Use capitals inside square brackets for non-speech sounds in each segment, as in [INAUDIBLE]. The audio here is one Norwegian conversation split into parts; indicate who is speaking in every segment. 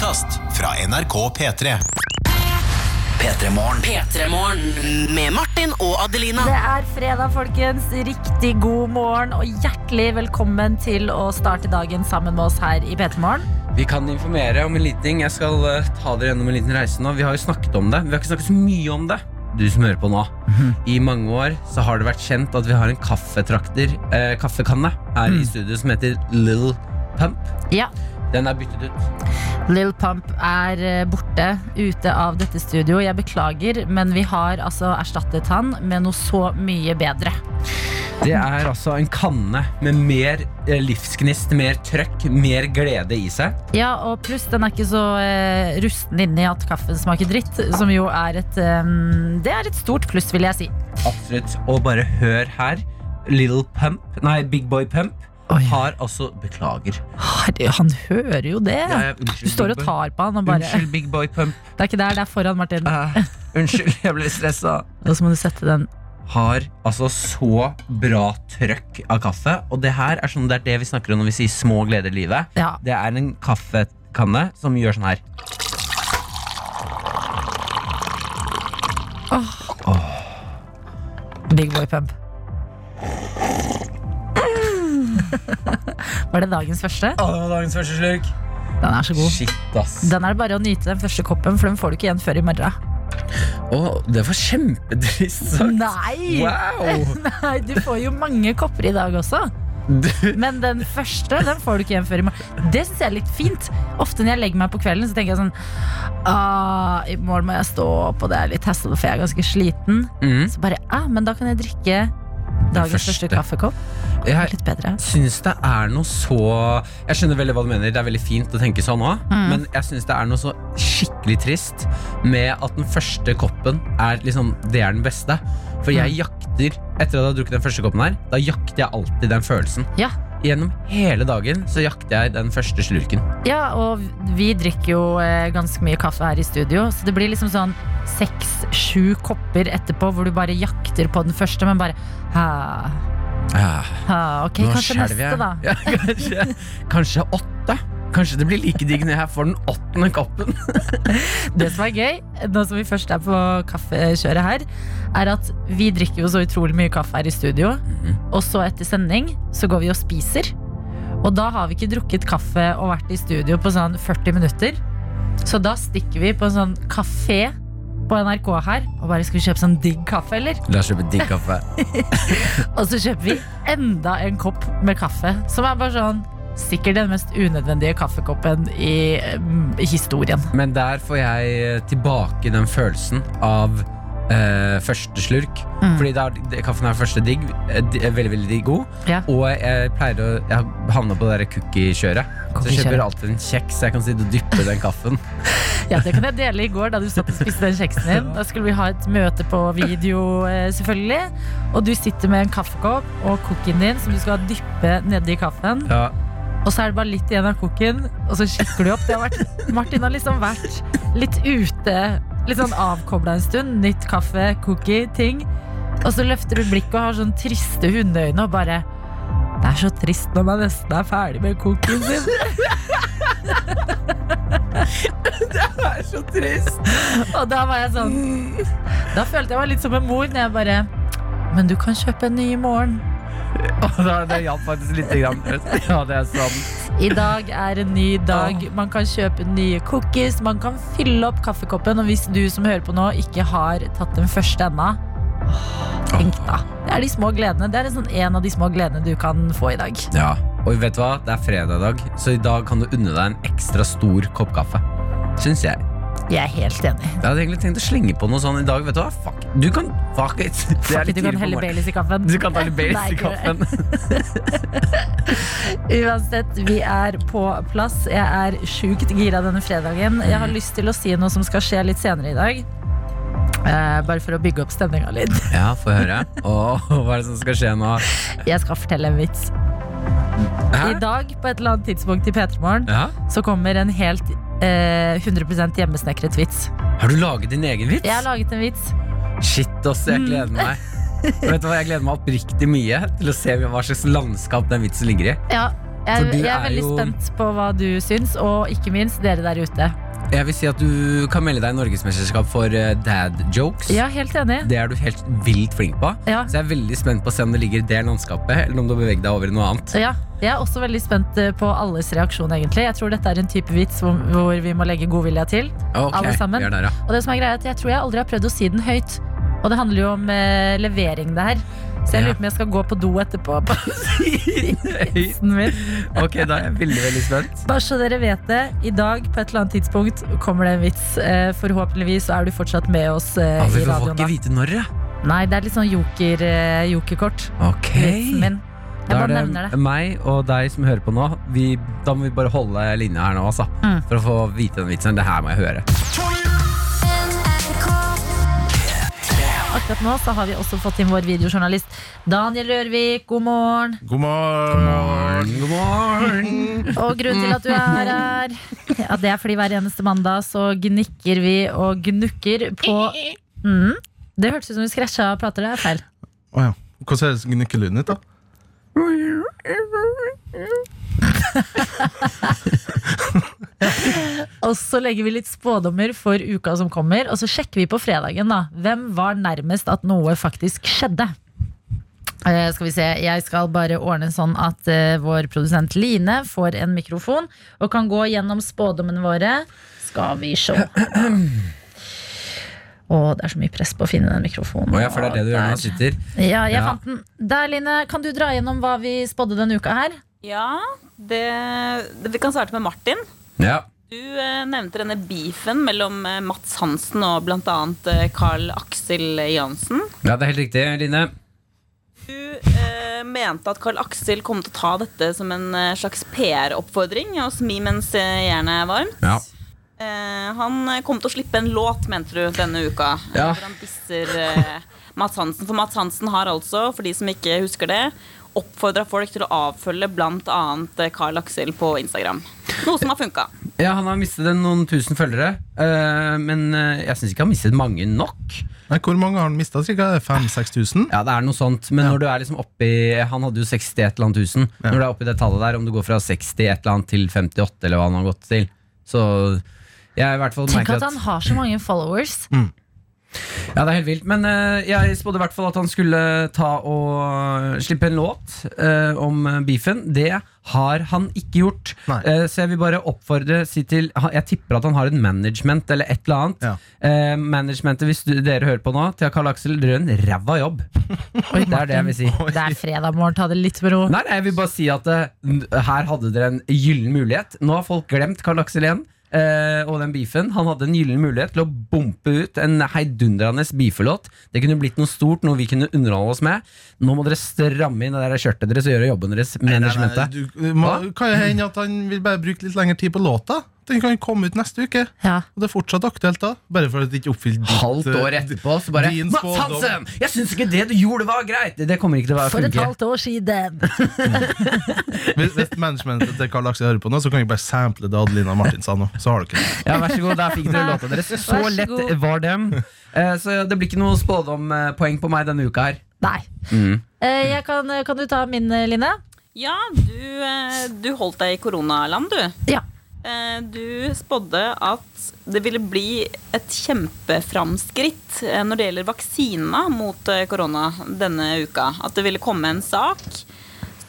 Speaker 1: podkast fra NRK P3.
Speaker 2: P3morgen.
Speaker 3: P3morgen med Martin og Adelina.
Speaker 4: Det er fredag, folkens. Riktig god morgen og hjertelig velkommen til å starte dagen sammen med oss her i P3 Morgen.
Speaker 5: Vi kan informere om en liten ting. Jeg skal eh, ta dere gjennom en liten reise nå. Vi har jo snakket om det. Vi har ikke snakket så mye om det. Du som hører på nå. I mange år så har det vært kjent at vi har en kaffetrakter, eh, kaffekanne her i studio som heter Little Pump.
Speaker 4: Ja,
Speaker 5: Den er byttet ut.
Speaker 4: Lill Pump er eh, borte ute av dette studio. Jeg beklager, men vi har altså erstattet han med noe så mye bedre.
Speaker 5: Det er altså en kanne med mer eh, livsgnist, mer trøkk, mer glede i seg.
Speaker 4: Ja, og pluss den er ikke så eh, rusten inni at kaffen smaker dritt, som jo er et eh, Det er et stort pluss, vil jeg si.
Speaker 5: Absolutt. Og bare hør her. Little Pump, nei, Big Boy Pump,
Speaker 4: Oi.
Speaker 5: har altså Beklager.
Speaker 4: Herre, han hører jo det.
Speaker 5: Ja, ja, unnskyld,
Speaker 4: Du står og tar på han og bare
Speaker 5: Unnskyld, Big Boy Pump. [LAUGHS]
Speaker 4: Det er ikke der, det er foran, Martin.
Speaker 5: Uh, unnskyld, jeg ble stressa. [LAUGHS]
Speaker 4: Og så må du sette den
Speaker 5: Har altså så bra trøkk av kaffe. Og det her er, sånn, det er det vi snakker om når vi sier små gleder i livet.
Speaker 4: Ja,
Speaker 5: Det er en kaffekanne som gjør sånn her.
Speaker 4: Big boy pump. Var det dagens første?
Speaker 5: Å, det var dagens første slurk.
Speaker 4: Den er så god.
Speaker 5: Shit, ass.
Speaker 4: Den er det bare å nyte den første koppen, for den får du ikke igjen før i morgen.
Speaker 5: Å, det var kjempetrist sagt.
Speaker 4: Nei!
Speaker 5: Wow! [LAUGHS]
Speaker 4: Nei, du får jo mange kopper i dag også. Men den første den får du ikke igjen før i morgen. Det syns jeg er litt fint. Ofte når jeg legger meg på kvelden, så tenker jeg sånn ah, I morgen må jeg stå opp, og det er litt hassle, for jeg er ganske sliten.
Speaker 5: mm,
Speaker 4: Så bare ah, Men da kan jeg drikke dagens
Speaker 5: første.
Speaker 4: kaffekopp.
Speaker 5: jeg
Speaker 4: Litt bedre.
Speaker 5: syns det er noe så Jeg skjønner veldig hva du mener. Det er veldig fint å tenke sånn òg.
Speaker 4: Mm.
Speaker 5: Men jeg syns det er noe så skikkelig trist med at den første koppen er liksom Det er den beste. For jeg jakter, etter at jeg har drukket den første koppen her, da jakter jeg alltid den følelsen.
Speaker 4: Ja.
Speaker 5: Gjennom hele dagen så jakter jeg den første slurken.
Speaker 4: Ja, og vi drikker jo eh, ganske mye kaffe her i studio, så det blir liksom sånn seks-sju kopper etterpå hvor du bare jakter på den første, men bare ha,
Speaker 5: Ja,
Speaker 4: ha, Ok,
Speaker 5: nå
Speaker 4: kanskje neste,
Speaker 5: jeg.
Speaker 4: da. [LAUGHS]
Speaker 5: Ja, kanskje, kanskje åtte. Kanskje det blir like digg når jeg får den åttende koppen. [LAUGHS]
Speaker 4: Det som er gøy, nå som vi først er på kaffekjøret her, er at vi drikker jo så utrolig mye kaffe her i studio,
Speaker 5: Mhm.
Speaker 4: og så etter sending så går vi og spiser. Og da har vi ikke drukket kaffe og vært i studio på sånn 40 minutter. Så da stikker vi på en sånn kafé på NRK her og bare skal vi kjøpe sånn digg kaffe, eller?
Speaker 5: La oss kjøpe digg kaffe. [LAUGHS]
Speaker 4: Og så kjøper vi enda en kopp med kaffe, som er bare sånn Sikkert den mest unødvendige kaffekoppen i, mm, i historien.
Speaker 5: Men der får jeg eh, tilbake den følelsen av Uh, første slurk.
Speaker 4: Mm.
Speaker 5: Fordi da kaffen er første digg, eh, er veldig veldig digg god.
Speaker 4: Ja.
Speaker 5: Og jeg pleier å Jeg havna på det cookie-kjøret. Så jeg kjøper alltid en kjeks så jeg kan sitte og dyppe den kaffen. [LAUGHS]
Speaker 4: Ja, Det kan jeg dele i går da du satt og spiste den kjeksen din. Da skulle vi ha et møte på video, eh, selvfølgelig. Og du sitter med en kaffekopp og cookien din som du skal dyppe nedi kaffen.
Speaker 5: Ja.
Speaker 4: Og så er det bare litt igjen av cookien, og så kikker du opp. Det har vært, Martin har liksom vært litt ute, litt sånn avkobla en stund. Nytt kaffe, cookie, ting. Og så løfter du blikket og har sånn triste hundeøyne og bare Det er så trist når man nesten er ferdig med cookien sin. [LAUGHS]
Speaker 5: Det er så trist!
Speaker 4: Og da var jeg sånn Da følte jeg meg litt som en mor når jeg bare Men du kan kjøpe en ny i morgen. [LAUGHS]
Speaker 5: Det hjalp faktisk lite grann. [LAUGHS] Ja, det er sant.
Speaker 4: I dag er en ny dag. Man kan kjøpe nye cookies. Man kan fylle opp kaffekoppen. Og hvis du som hører på nå, ikke har tatt den første ennå, tenk da. Det er de små gledene. Det er sånn en av de små gledene du kan få i dag.
Speaker 5: Ja, Og vet du hva? Det er fredag i dag, så i dag kan du unne deg en ekstra stor kopp kaffe. Syns jeg.
Speaker 4: Jeg er helt enig.
Speaker 5: Jeg hadde egentlig tenkt å slenge på noe sånn i dag. Vet du hva? Fuck. Du kan Fuck it. [LAUGHS] Det
Speaker 4: Fuck it, du kan helle. Baileys i kaffen.
Speaker 5: Du kan helle Baileys i kaffen. [LAUGHS]
Speaker 4: Uansett, vi er på plass. Jeg er sjukt gira denne fredagen. Jeg har lyst til å si noe som skal skje litt senere i dag. Uh, bare for å bygge opp stemninga litt. [LAUGHS]
Speaker 5: Ja, få høre. Oh, hva er det som skal skje nå?
Speaker 4: Jeg skal fortelle en vits. I dag, på et eller annet tidspunkt i P3 Morgen,
Speaker 5: Ja?
Speaker 4: så kommer en helt eh, 100 hjemmesnekret vits.
Speaker 5: Har du laget din egen vits?
Speaker 4: Jeg har laget en vits.
Speaker 5: Shit, ass, jeg gleder meg. Vet du hva, Jeg gleder meg oppriktig mye til å se hva slags landskap den vitsen ligger i.
Speaker 4: Ja, Jeg, jeg er
Speaker 5: er
Speaker 4: veldig
Speaker 5: jo-
Speaker 4: spent på hva du syns, og ikke minst dere der ute.
Speaker 5: Jeg vil si at du kan melde deg i Norgesmesterskap for eh, dad jokes.
Speaker 4: Ja, helt enig.
Speaker 5: Det er du helt vilt flink på.
Speaker 4: Ja.
Speaker 5: Så jeg er veldig spent på å se om det ligger i det landskapet, eller om du har beveget deg over i noe annet.
Speaker 4: Ja, jeg er også veldig spent eh, på alles reaksjon, egentlig. Jeg tror dette er en type vits hvor, hvor vi må legge godvilja til.
Speaker 5: Okay,
Speaker 4: Alle sammen.
Speaker 5: er der, ja.
Speaker 4: Og det som er greia er at jeg tror jeg aldri har prøvd å si den høyt. Og det handler jo om eh, levering, det her. Så jeg lurer på om jeg skal gå på do etterpå. På [LAUGHS] min.
Speaker 5: Ok, da er jeg veldig, veldig spent.
Speaker 4: Bare så dere vet det, i dag på et eller annet tidspunkt kommer det en vits. Eh, forhåpentligvis så er du fortsatt med oss eh,
Speaker 5: Ja,
Speaker 4: i
Speaker 5: vi får ikke vite når, ja.
Speaker 4: Nei, det er litt sånn joker, eh, jokerkort.
Speaker 5: Ok.
Speaker 4: Vitsen min. Jeg
Speaker 5: Da
Speaker 4: bare
Speaker 5: er
Speaker 4: nevner
Speaker 5: det
Speaker 4: det.
Speaker 5: meg og deg som hører på nå. Vi, da må vi bare holde linja her nå, altså.
Speaker 4: Mm.
Speaker 5: For å få vite den vitsen. Det her må jeg høre.
Speaker 4: Akkurat nå så har vi også fått inn vår videojournalist Daniel Rørvik. God morgen.
Speaker 6: God morgen.
Speaker 5: God morgen!
Speaker 4: Og grunnen til at du er her, ja, det er fordi hver eneste mandag så gnikker vi og gnukker på mm. Det hørtes ut som du skræsja plater. Det er feil.
Speaker 6: Å ja. Hvordan høres gnikkelyden ut, da? [LAUGHS] [LAUGHS] [LAUGHS]
Speaker 4: Og så legger vi litt spådommer for uka som kommer, og så sjekker vi på fredagen da hvem var nærmest at noe faktisk skjedde. Uh, skal vi se, Jeg skal bare ordne sånn at uh, vår produsent Line får en mikrofon og kan gå gjennom spådommene våre. Skal vi se. Og det er så mye press på å finne den mikrofonen.
Speaker 5: Oh, ja, for det er det du gjør når du sitter.
Speaker 4: Ja, jeg
Speaker 5: Ja.
Speaker 4: fant den. Der, Line, kan du dra gjennom hva vi spådde denne uka her?
Speaker 7: Ja, det, det, vi kan starte med Martin.
Speaker 5: Ja.
Speaker 7: Du eh, nevnte denne beefen mellom eh, Mats Hansen og bl.a. Eh, Carl Aksel Jansen.
Speaker 5: ja, det er helt riktig, Line.
Speaker 7: Du eh, mente at Carl Aksel kom til å ta dette som en eh, slags PR-oppfordring og smi mens eh, jernet er varmt.
Speaker 5: Ja.
Speaker 7: Eh, han eh, kom til å slippe en låt, mente du, denne uka.
Speaker 5: Ja.
Speaker 7: Hvor han disser eh, Mats Hansen. For Mats Hansen har altså, for de som ikke husker det, oppfordra folk til å avfølge bl.a. Carl Aksel på Instagram. Noe som har funka.
Speaker 5: ja, han har mistet noen tusen følgere, eh, men eh, jeg syns ikke han har mistet mange nok.
Speaker 6: Nei, hvor mange har han mista? 5000-6000?
Speaker 5: Ja, det er noe sånt, men
Speaker 6: Ja.
Speaker 5: når du er liksom oppi Han hadde jo 60 et eller annet tusen.
Speaker 6: Ja.
Speaker 5: Når du er oppi det tallet der, om du går fra 60 et eller annet til 58, eller hva han har gått til, så jeg i hvert fall
Speaker 4: Tenk at han har så mange followers.
Speaker 5: Ja, det er helt vilt. Men uh, jeg spådde i hvert fall at han skulle ta og slippe en låt uh, om beefen. Det har han ikke gjort. Eh, så jeg vil bare oppfordre si til Jeg tipper at han har en management eller et eller annet.
Speaker 6: Ja.
Speaker 5: Eh, managementet, hvis du, dere hører på nå, til Karl Aksel, dere gjør en ræva jobb. [LAUGHS] det er det jeg vil si.
Speaker 4: Det er fredag morgen, ta det litt med ro.
Speaker 5: Nei, nei, jeg vil bare si at eh, her hadde dere en gyllen mulighet. Nå har folk glemt Karl Aksel igjen. Eh, og den beefen. Han hadde en gyllen mulighet til å bompe ut en heidundrende beefelåt. Det kunne blitt noe stort, noe vi kunne underholde oss med. Nå må dere stramme inn det der skjørtet deres og gjøre jobben deres. Managementet.
Speaker 6: Du, må, kan jo hende at han vil bare bruke litt lengre tid på låta? Den kan komme ut neste uke.
Speaker 4: Ja.
Speaker 6: Og det er fortsatt aktuelt da. Bare for at det ikke oppfyller ditt
Speaker 5: Halvt år
Speaker 6: eh,
Speaker 5: etterpå så bare
Speaker 6: din
Speaker 5: Mats. Hansen! Jeg syns ikke det du gjorde, var greit! Det kommer ikke til å være
Speaker 4: For et halvt år siden. [LAUGHS]
Speaker 6: Hvis, hvis managementet til Karl Aksel hører på nå, så kan jeg bare sample det Adelina Martin sa nå. Så har dere det.
Speaker 5: Ja, vær så god, Der fikk dere [LAUGHS] låta deres. Så
Speaker 4: så
Speaker 5: lett var dem. Eh, Så det blir ikke noe spådompoeng på meg denne uka her.
Speaker 4: Nei.
Speaker 5: Mm.
Speaker 4: Eh, Jeg kan, kan du ta min, Line?
Speaker 7: Ja, du, du holdt deg i koronaland, du.
Speaker 4: Ja.
Speaker 7: Eh, Du spådde at det ville bli et kjempeframskritt eh, når det gjelder vaksina mot eh, korona denne uka. At det ville komme en sak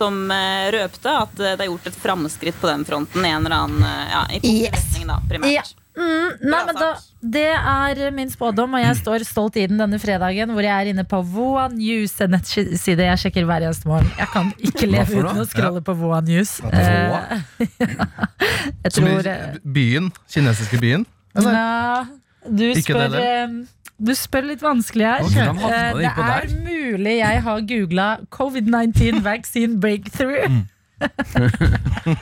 Speaker 7: som røpte at det er gjort et framskritt på den fronten en eller annen ja, i positiv
Speaker 4: Yes.
Speaker 7: retning, da, primært.
Speaker 4: Ja. Mm, nei,
Speaker 7: Bra
Speaker 4: men da, det er min spådom, og jeg står stolt i den denne fredagen, hvor jeg er inne på Voa News, en nettside jeg sjekker hver eneste morgen. Jeg kan ikke leve uten å scrolle på Voa News.
Speaker 5: Voa?
Speaker 4: Eh, [LAUGHS] jeg
Speaker 6: Som i
Speaker 4: tror eh,
Speaker 6: byen, kinesiske byen? Eller?
Speaker 4: ja, du,
Speaker 6: Ikke
Speaker 4: spør, eh, du spør litt vanskelig her. Det er mulig jeg har googla covid-19 vaccine breakthrough.
Speaker 5: Mm.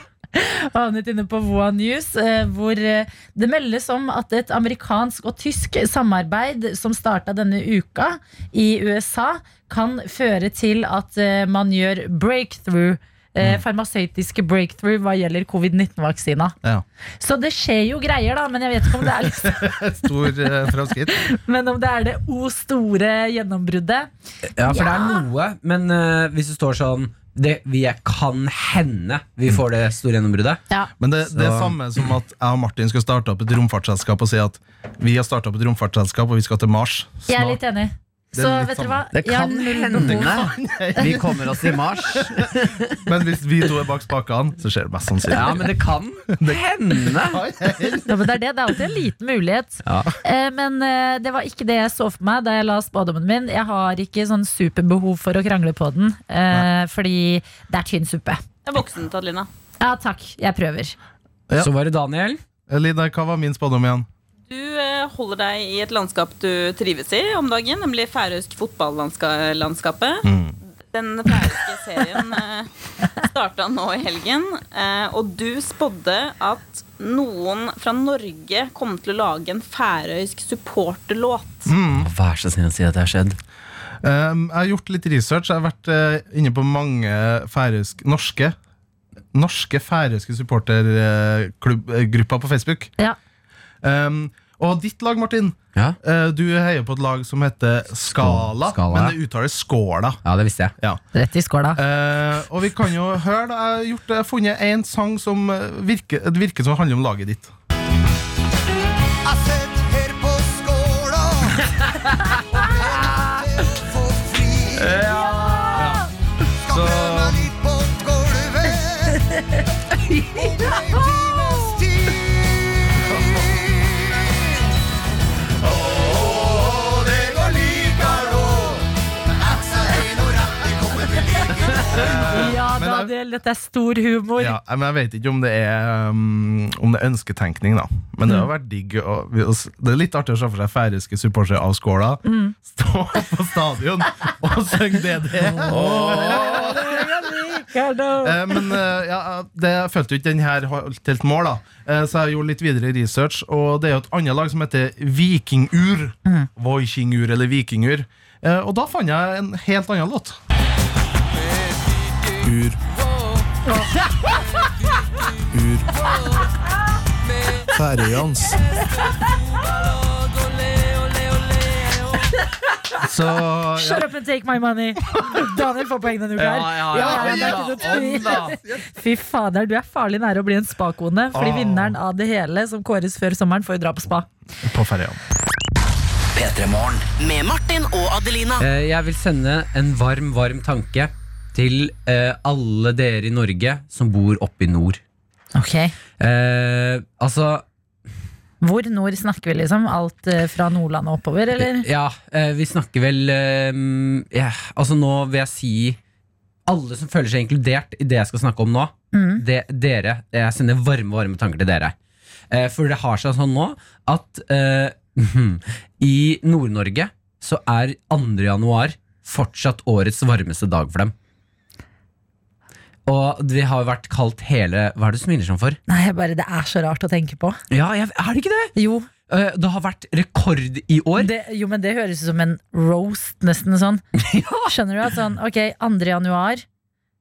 Speaker 5: [LAUGHS] [LAUGHS] [LAUGHS]
Speaker 4: Havnet inne på Voa News, eh, hvor eh, det meldes om at et amerikansk og tysk samarbeid som starta denne uka i USA, kan føre til at eh, man gjør breakthrough.
Speaker 5: Mm.
Speaker 4: farmasøytiske breakthrough hva gjelder covid-19-vaksina.
Speaker 6: Ja.
Speaker 4: Så det skjer jo greier, da, men jeg vet ikke om det er, liksom, [LAUGHS]
Speaker 6: Stor eh, framskritt. [LAUGHS]
Speaker 4: men om det, er det o store gjennombruddet.
Speaker 5: Ja, for det er noe, men uh, hvis det står sånn det vi kan hende vi får det store gjennombruddet.
Speaker 4: Ja.
Speaker 6: Men det, det er samme som at jeg og Martin skal starte opp et romfartsselskap og si at vi har starta opp et romfartsselskap, og vi skal til Mars.
Speaker 4: Jeg er litt enig.
Speaker 6: Det
Speaker 4: Så vet dere hva?
Speaker 8: Det kan hende vi kommer oss i Mars. [LAUGHS]
Speaker 6: Men hvis vi to er bak spakene, så skjer det mest sannsynlig.
Speaker 8: Ja, men det kan [LAUGHS] hende. [LAUGHS]
Speaker 4: Ja, men det er det. Det er alltid en liten mulighet.
Speaker 8: Ja.
Speaker 4: Eh, men eh, det var ikke det jeg så for meg da jeg la spådommen min. Jeg har ikke sånn superbehov for å krangle på den, eh, fordi det er tynn suppe.
Speaker 7: Det er voksen, Tadelina.
Speaker 4: Ja takk, jeg prøver.
Speaker 6: Ja.
Speaker 5: Så var det Daniel.
Speaker 6: Lina, hva var min spådom igjen?
Speaker 7: Du eh, holder deg i et landskap du trives i om dagen, nemlig færøysk fotballandskapet. Den færøyske serien eh, starta nå i helgen, eh, og du spådde at noen fra Norge kom til å lage en færøysk supporterlåt.
Speaker 5: Vær så snill å si at det har skjedd.
Speaker 6: Um, jeg har gjort litt research. Jeg har vært inne på mange færøysk, norske Norske færøyske supportergrupper på Facebook.
Speaker 4: Ja.
Speaker 6: Um, og ditt lag, Martin,
Speaker 5: Ja,
Speaker 6: eh, du heier på et lag som heter Skala,
Speaker 5: Skala,
Speaker 6: men det uttales Skåla.
Speaker 5: ja det visste jeg.
Speaker 6: Ja.
Speaker 4: Rett i skåla.
Speaker 6: Uh, og vi kan jo høre da, Jeg har, gjort, jeg har funnet en sang som eh, virker, virker som handler om laget ditt.
Speaker 9: Jeg [LAUGHS]
Speaker 4: Daniel, dette er stor humor.
Speaker 6: Ja, men Jeg vet ikke om det er um, Om det er ønsketenkning, da. Men det har vært digg. s- det er litt artig å se for seg færøyske supportere av Skåla stå på stadion og synge DD. Eh, men eh, ja, det, følte jo ikke den her holdt helt mål, da. Eh, så jeg gjorde litt videre research, og det er jo et annet lag som heter Vikingur. Vikingur eller Vikingur. Eh, og da fant jeg en helt annen låt. Ur. Ur. Færøyans. Så
Speaker 4: Shut up and take my money. Daniel får poeng denne uka. her.
Speaker 8: Ja, ja, ja.
Speaker 4: noe. Fy fader, du er farlig nære å bli en spakone. Fordi vinneren av det hele som kåres før sommeren, får jo dra på spa.
Speaker 6: på ferien.
Speaker 3: Med Martin og Adelina.
Speaker 5: Eh, Jeg vil sende en varm, varm tanke til eh, alle dere i Norge som bor oppe i nord.
Speaker 4: Ok
Speaker 5: Eh, altså
Speaker 4: Hvor nord snakker vi, liksom? Alt eh, fra Nordland og oppover, eller?
Speaker 5: Ja, eh, vi snakker vel eh, ja, Altså nå vil jeg si alle som føler seg inkludert i det jeg skal snakke om nå.
Speaker 4: Mm.
Speaker 5: Det, dere, Jeg sender varme varme tanker til dere. Eh, for det har seg sånn nå at eh, [LAUGHS] i Nord-Norge så er 2. januar fortsatt årets varmeste dag for dem. Og det har vært kaldt hele Hva er det du smiler sånn for?
Speaker 4: Nei, bare, det er så rart å tenke på.
Speaker 5: Ja, jeg, Er det ikke det?
Speaker 4: Jo,
Speaker 5: Eh, det har vært rekord i år.
Speaker 4: det, jo men det høres ut som en roast, nesten sånn. [LAUGHS] Skjønner du at sånn, ok, 2. januar,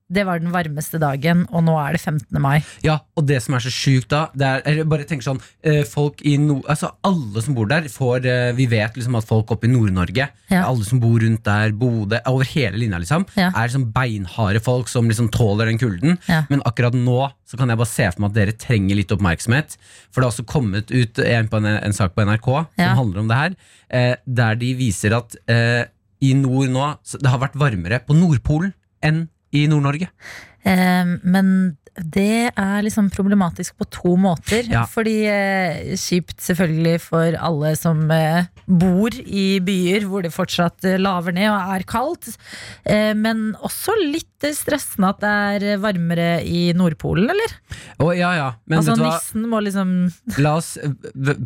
Speaker 4: det var den varmeste dagen, og nå er det 15. mai.
Speaker 5: Ja, og det som er så sjukt da det er, bare tenk sånn eh, Folk i no, Altså alle som bor der får eh, Vi vet liksom at folk oppe i Nord-Norge
Speaker 4: Ja.
Speaker 5: Alle som bor rundt der, Bodø Over hele linja liksom
Speaker 4: Ja.
Speaker 5: Er liksom beinharde folk som liksom tåler den kulden
Speaker 4: Ja.
Speaker 5: Men akkurat nå så kan jeg bare se for meg at dere trenger litt oppmerksomhet For det har også kommet ut en, en, en sak på NRK Som handler om det her eh, Der de viser at eh, I nord nå Det har vært varmere på Nordpolen Enn i Nord-Norge?
Speaker 4: Eh, men det er liksom problematisk på to måter.
Speaker 5: Ja.
Speaker 4: Fordi eh, kjipt selvfølgelig for alle som eh, bor i byer hvor det fortsatt eh, laver ned og er kaldt. Eh, men også litt eh, stressende at det er eh, varmere i Nordpolen, eller?
Speaker 5: Oh, ja ja Men
Speaker 4: altså nissen må liksom [LAUGHS]
Speaker 5: La oss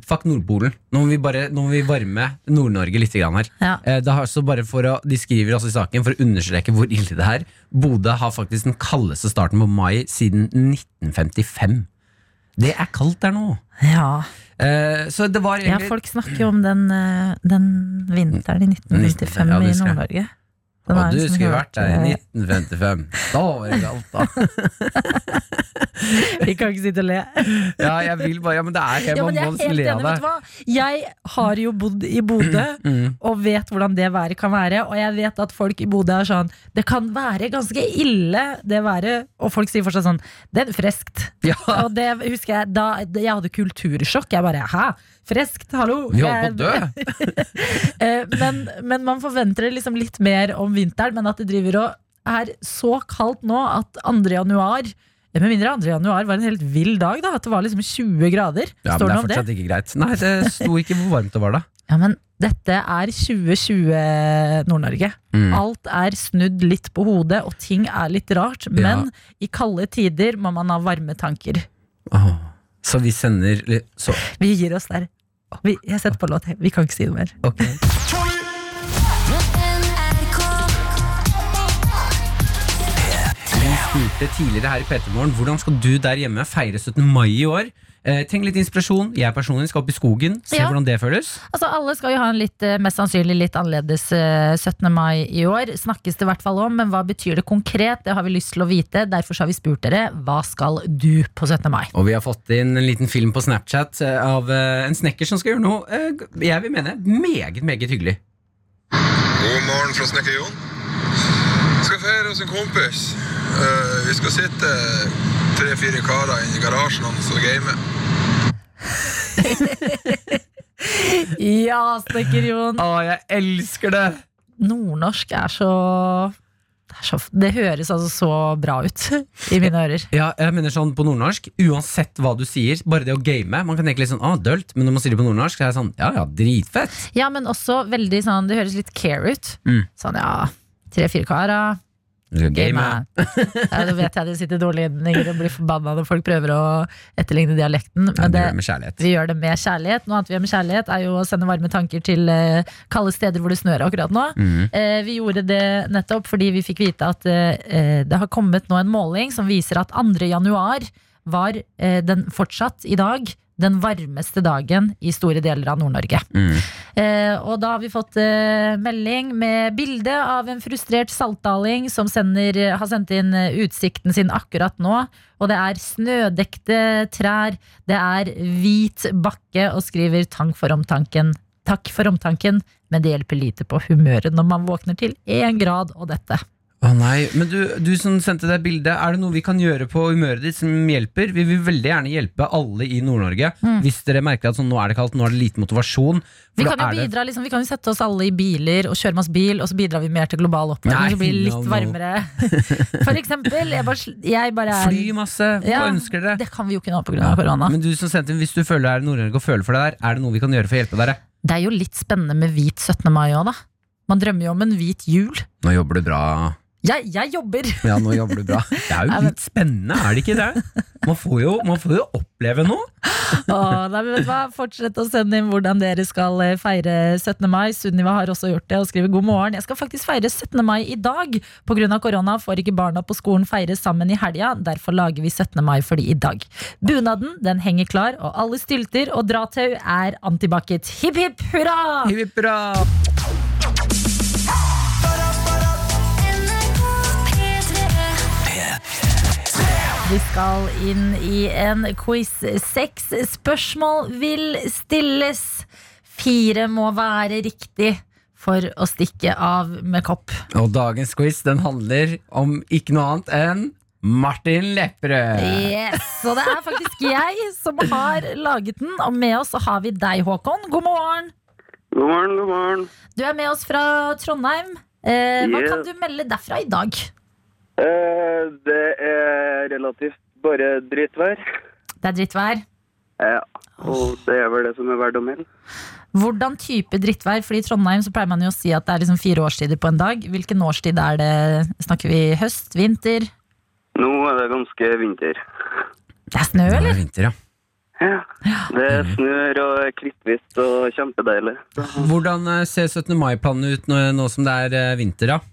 Speaker 5: Fuck Nordpolen. Nå må vi bare Nå må vi varme Nord-Norge litt grann her.
Speaker 4: Ja.
Speaker 5: Det har, også bare for å, de skriver også i saken for å understreke hvor ille det er. Bodø har faktisk den kaldeste starten på mai siden 1955. Det er kaldt der nå.
Speaker 4: Ja.
Speaker 5: Eh, så det var
Speaker 4: ja, folk snakker jo om den, eh, den vinteren i 1995
Speaker 5: Ja,
Speaker 4: i. Nord-Norge. Den
Speaker 5: Og du
Speaker 4: liksom
Speaker 5: skulle vært der i
Speaker 4: eh,
Speaker 5: 1955. Da var det galt, da. [LAUGHS]
Speaker 4: Vi kan ikke sitte og le.
Speaker 5: Ja, jeg vil bare Ja, men det er
Speaker 4: Ja, men jeg er helt enig, vet du hva? Jeg har jo bodd i Bodø [CLEARS THROAT]
Speaker 5: Mm.
Speaker 4: og vet hvordan det været kan være. Og jeg vet at folk i Bodø er sånn Det kan være ganske ille, det været. Og folk sier fortsatt sånn Det er friskt.
Speaker 5: Ja,
Speaker 4: Og det husker jeg da jeg hadde kultursjokk. Jeg bare Hæ? Freskt? Hallo?
Speaker 5: vi holdt på å dø. [LAUGHS]
Speaker 4: Eh, men, men man forventer liksom litt mer om vinteren, men at det driver og er så kaldt nå at 2. januar eh, med mindre 2. januar var en helt vill dag, da. At det var liksom 20 grader.
Speaker 5: Ja,
Speaker 4: Står
Speaker 5: men det er
Speaker 4: fortsatt det?
Speaker 5: ikke greit. Nei, det sto ikke hvor varmt det var da.
Speaker 4: Ja, men dette er 2020 Nord-Norge.
Speaker 5: Mm.
Speaker 4: Alt er snudd litt på hodet, og ting er litt rart. Men i kalde tider må man ha varme tanker.
Speaker 5: Oh. Så vi sender så,
Speaker 4: Vi gir oss der. Vi, jeg setter på låt. Vi kan ikke si noe mer.
Speaker 5: Ok. Spurte tidligere her i Petermorgen hvordan skal du der hjemme feire 17. mai i år. Eh, Trenger litt inspirasjon. Jeg personlig skal opp i skogen. Se
Speaker 4: Ja.
Speaker 5: hvordan det føles.
Speaker 4: Altså Alle skal jo ha en litt, eh, mest sannsynlig litt annerledes eh, 17. mai i år. Snakkes det i hvert fall om, men hva betyr det konkret? Det har vi lyst til å vite. Derfor så har vi spurt dere hva skal du på 17. mai?
Speaker 5: Og vi har fått inn en liten film på Snapchat eh, av eh, en snekker som skal gjøre noe eh, jeg vil mene meget, meget hyggelig.
Speaker 10: God morgen fra Snekker Jon. Skal feire hos en kompis. Eh, vi skal sitte tre-fire karer inne i garasjen hans og game.
Speaker 4: Ja, Snekker Jon!
Speaker 5: Å, jeg elsker det!
Speaker 4: Nordnorsk så det, er så det høres altså så bra ut i mine ører.
Speaker 5: Ja, jeg mener sånn på nordnorsk Uansett hva du sier, bare det å game Man kan tenke litt sånn, ah, dølt Men når man sier det på nordnorsk, så er det sånn, ja, ja, dritfett
Speaker 4: Ja, men også veldig sånn Det høres litt care ut.
Speaker 5: Mm.
Speaker 4: Sånn, ja, tre-fire karer.
Speaker 5: Du game.
Speaker 4: Ja, da vet jeg det sitter dårlig innlegger og blir forbanna når folk prøver å etterligne dialekten. Men
Speaker 5: ja,
Speaker 4: det,
Speaker 5: det
Speaker 4: vi gjør det med kjærlighet. Noe annet vi gjør med kjærlighet, er jo å sende varme tanker til eh, kalde steder hvor det snør akkurat nå.
Speaker 5: Mhm.
Speaker 4: Eh, vi gjorde det nettopp fordi vi fikk vite at eh, det har kommet nå en måling som viser at 2. januar var den fortsatt i dag den varmeste dagen i store deler av Nord-Norge.
Speaker 5: Mm.
Speaker 4: Eh, og da har vi fått eh, melding med bilde av en frustrert saltdaling som sender, har sendt inn eh, utsikten sin akkurat nå. Og det er snødekte trær, det er hvit bakke, og skriver 'takk for omtanken'. Takk for omtanken, men det hjelper lite på humøret når man våkner til én grad og dette.
Speaker 5: Å nei, men du, du som sendte deg bildet Er det noe vi kan gjøre på humøret ditt som hjelper? Vi vil veldig gjerne hjelpe alle i Nord-Norge Hvis dere merker at sånn, nå er det kaldt, nå er det lite motivasjon for
Speaker 4: Vi kan, jo
Speaker 5: bidra, det-
Speaker 4: liksom, vi kan jo sette oss alle i biler og kjøre masse bil, og så bidrar vi mer til global oppvarming. Så blir det litt
Speaker 5: no.
Speaker 4: varmere. [LAUGHS] For eksempel, jeg bare, jeg bare er
Speaker 5: Fly masse, hva
Speaker 4: Ja,
Speaker 5: ønsker dere?
Speaker 4: Det kan vi jo ikke nå pga. korona.
Speaker 5: Men du som sendte inn, hvis du føler deg i Nord-Norge og føler for det der Er det noe vi kan gjøre for å hjelpe dere?
Speaker 4: Det er jo litt spennende med hvit 17. mai òg, da. Man drømmer jo om en hvit jul.
Speaker 5: Nå jobber du bra
Speaker 4: Jeg, jeg jobber! [LAUGHS]
Speaker 5: Ja, nå jobber du bra [LAUGHS] Det er jo litt spennende, er det ikke det? Man får jo, man får jo oppleve noe
Speaker 4: Åh, nei, vet du hva? Fortsett å sende inn hvordan dere skal eh, feire 17. mai. Sunniva har også gjort det og skriver god morgen. Jeg skal faktisk feire 17. mai i dag. Pga. korona får ikke barna på skolen feire sammen i helga. Derfor lager vi 17. mai for de i dag. Bunaden den henger klar, og alle stylter og dratau er antibac-et. Hipp hipp hurra!
Speaker 5: Hipp, hipp, hurra!
Speaker 4: Vi skal inn i en quiz. Seks spørsmål vil stilles. Fire må være riktig for å stikke av med kopp.
Speaker 5: Og dagens quiz den handler om ikke noe annet enn Martin Lepperød
Speaker 4: Yes, Og det er faktisk jeg som har laget den. Og med oss har vi deg, Håkon. God morgen.
Speaker 11: God morgen, god morgen.
Speaker 4: Du er med oss fra Trondheim. Eh, hva kan du melde derfra i dag?
Speaker 11: Eh, det er relativt bare drittvær.
Speaker 4: Det er drittvær.
Speaker 11: Ja, og det er vel det som er verdt å melde.
Speaker 4: Hvordan type drittvær? Fordi I Trondheim så pleier man jo å si at det er liksom fire årstider på en dag. Hvilken årstid er det? Snakker vi høst? Vinter?
Speaker 11: Nå er det ganske vinter.
Speaker 4: Det er snø,
Speaker 5: er
Speaker 4: eller?
Speaker 5: det vinter, ja
Speaker 11: Ja, det er snør og er kritthvitt og kjempedeilig.
Speaker 5: Hvordan eh, ser 17. mai-planen ut nå, nå som det er eh, vinter, da?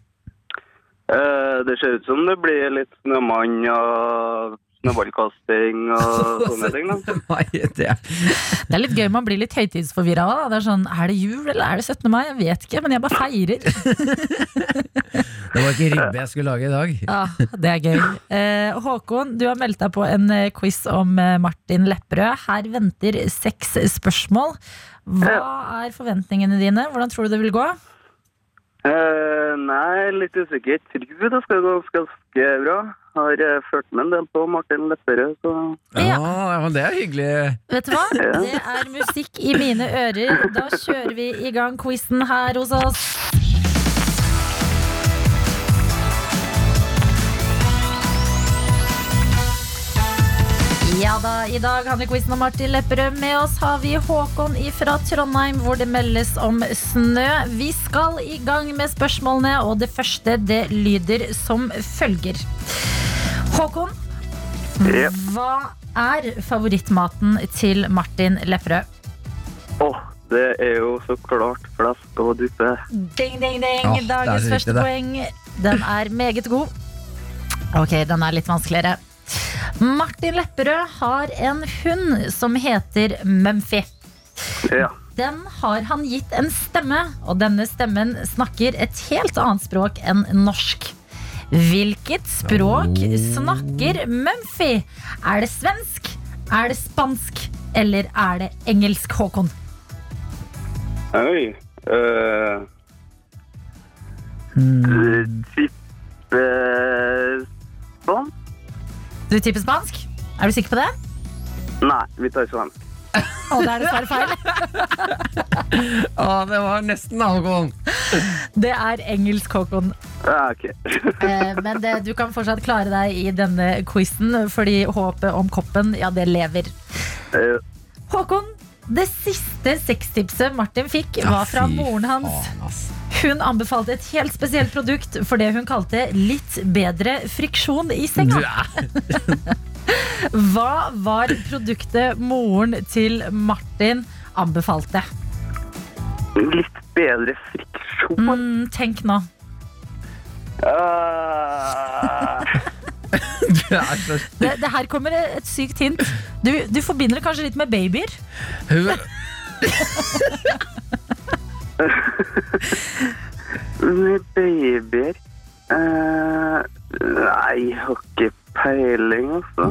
Speaker 11: Eh, det ser ut som det blir litt snømann og snøballkasting og [LAUGHS] sånne ting. da.
Speaker 12: Det
Speaker 4: Det er litt gøy, man blir litt høytidsforvirra òg. Det er sånn, er det jul eller er det 17. mai? Jeg vet ikke, men jeg bare feirer. [LAUGHS]
Speaker 12: Det var ikke ribbe jeg skulle lage i dag.
Speaker 4: Ja, det er gøy. Eh, Håkon, du har meldt deg på en eh, quiz om Martin Lepperød. Her venter seks spørsmål. Hva er forventningene dine? Hvordan tror du det vil gå?
Speaker 11: Eh, nei, litt usikker. Tror det skal gå ganske bra. Har eh, ført med en del på Martin Lepperød, så
Speaker 12: Ja, men det er hyggelig.
Speaker 4: Vet du hva? [LAUGHS] Det er musikk i mine ører. Da kjører vi i gang quizen her hos oss. Ja da, I dag har vi quizen om Martin Lepperød. Med oss har vi Håkon fra Trondheim, hvor det meldes om snø. Vi skal i gang med spørsmålene, og det første det lyder som følger. Håkon,
Speaker 11: Ja.
Speaker 4: hva er favorittmaten til Martin Lepperød?
Speaker 11: Åh, det er jo så klart flesk og duppe.
Speaker 4: Ding, ding, ding.
Speaker 12: Ja, det er
Speaker 4: Dagens
Speaker 12: så
Speaker 4: første
Speaker 12: riktig, det.
Speaker 4: poeng. Den er meget god. Ok, den er litt vanskeligere. Martin Lepperød har en hund som heter Mumphy.
Speaker 11: Ja.
Speaker 4: Den har han gitt en stemme, og denne stemmen snakker et helt annet språk enn norsk. Hvilket språk snakker Mumphy? Er det svensk, er det spansk, eller er det engelsk, Håkon?
Speaker 11: Oi. Uh, Tippe
Speaker 4: Du tipper spansk? Er du sikker på det?
Speaker 11: Nei, vi tar svensk.
Speaker 4: Å, det er dessverre feil. [LAUGHS]
Speaker 12: Å, det var nesten Håkon.
Speaker 4: Det er engelsk, Håkon.
Speaker 11: Ah, okay. [LAUGHS]
Speaker 4: Eh, Men det, du kan fortsatt klare deg i denne quizen, fordi håpet om koppen, ja, det lever.
Speaker 11: Eh,
Speaker 4: Håkon, det siste sextipset Martin fikk, var fra
Speaker 12: fy
Speaker 4: moren hans. Hun anbefalte et helt spesielt produkt for det hun kalte litt bedre friksjon i senga. [LAUGHS] Hva var produktet moren til Martin anbefalte?
Speaker 11: litt bedre friksjon.
Speaker 4: Mm, tenk nå. [LAUGHS]
Speaker 12: Så
Speaker 4: Det, det her kommer et sykt hint. Du, du forbinder det kanskje litt med babyer. [LAUGHS]
Speaker 11: Babyer uh, Nei, jeg har ikke peiling, altså.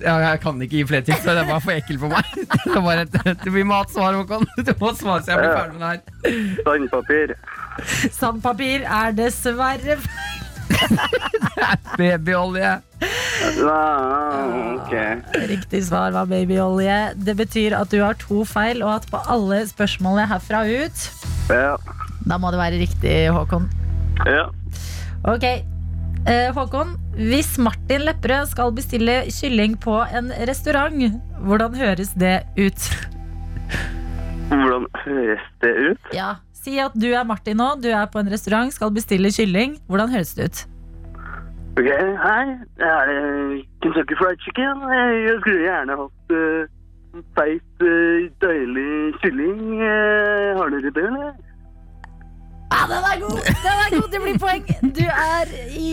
Speaker 12: Ja, Jeg kan ikke gi flere tips, det var for ekkelt for meg. [LAUGHS] Det, var et, det blir matsvar, Håkon. [LAUGHS] Du må svare så jeg blir ferdig med det her.
Speaker 11: Sandpapir.
Speaker 4: Sandpapir er dessverre [LAUGHS]
Speaker 12: Babyolje.
Speaker 11: Nei, ok.
Speaker 4: Riktig svar var babyolje. Det betyr at du har to feil, og at på alle spørsmålene herfra ut
Speaker 11: Ja.
Speaker 4: Da må det være riktig, Håkon.
Speaker 11: ja.
Speaker 4: Ok. Eh, Håkon, hvis Martin Lepperød skal bestille kylling på en restaurant, hvordan høres det ut?
Speaker 11: Hvordan høres det ut?
Speaker 4: Ja, Si at du er Martin nå, du er på en restaurant, skal bestille kylling. Hvordan høres det ut?
Speaker 11: Ok, hei. Er Kentucky Fried Chicken? Jeg skulle gjerne hatt uh, feit, uh, deilig kylling. Uh, har dere det, eller?
Speaker 4: Ja, den er god! Den er god, Det blir poeng. Du er i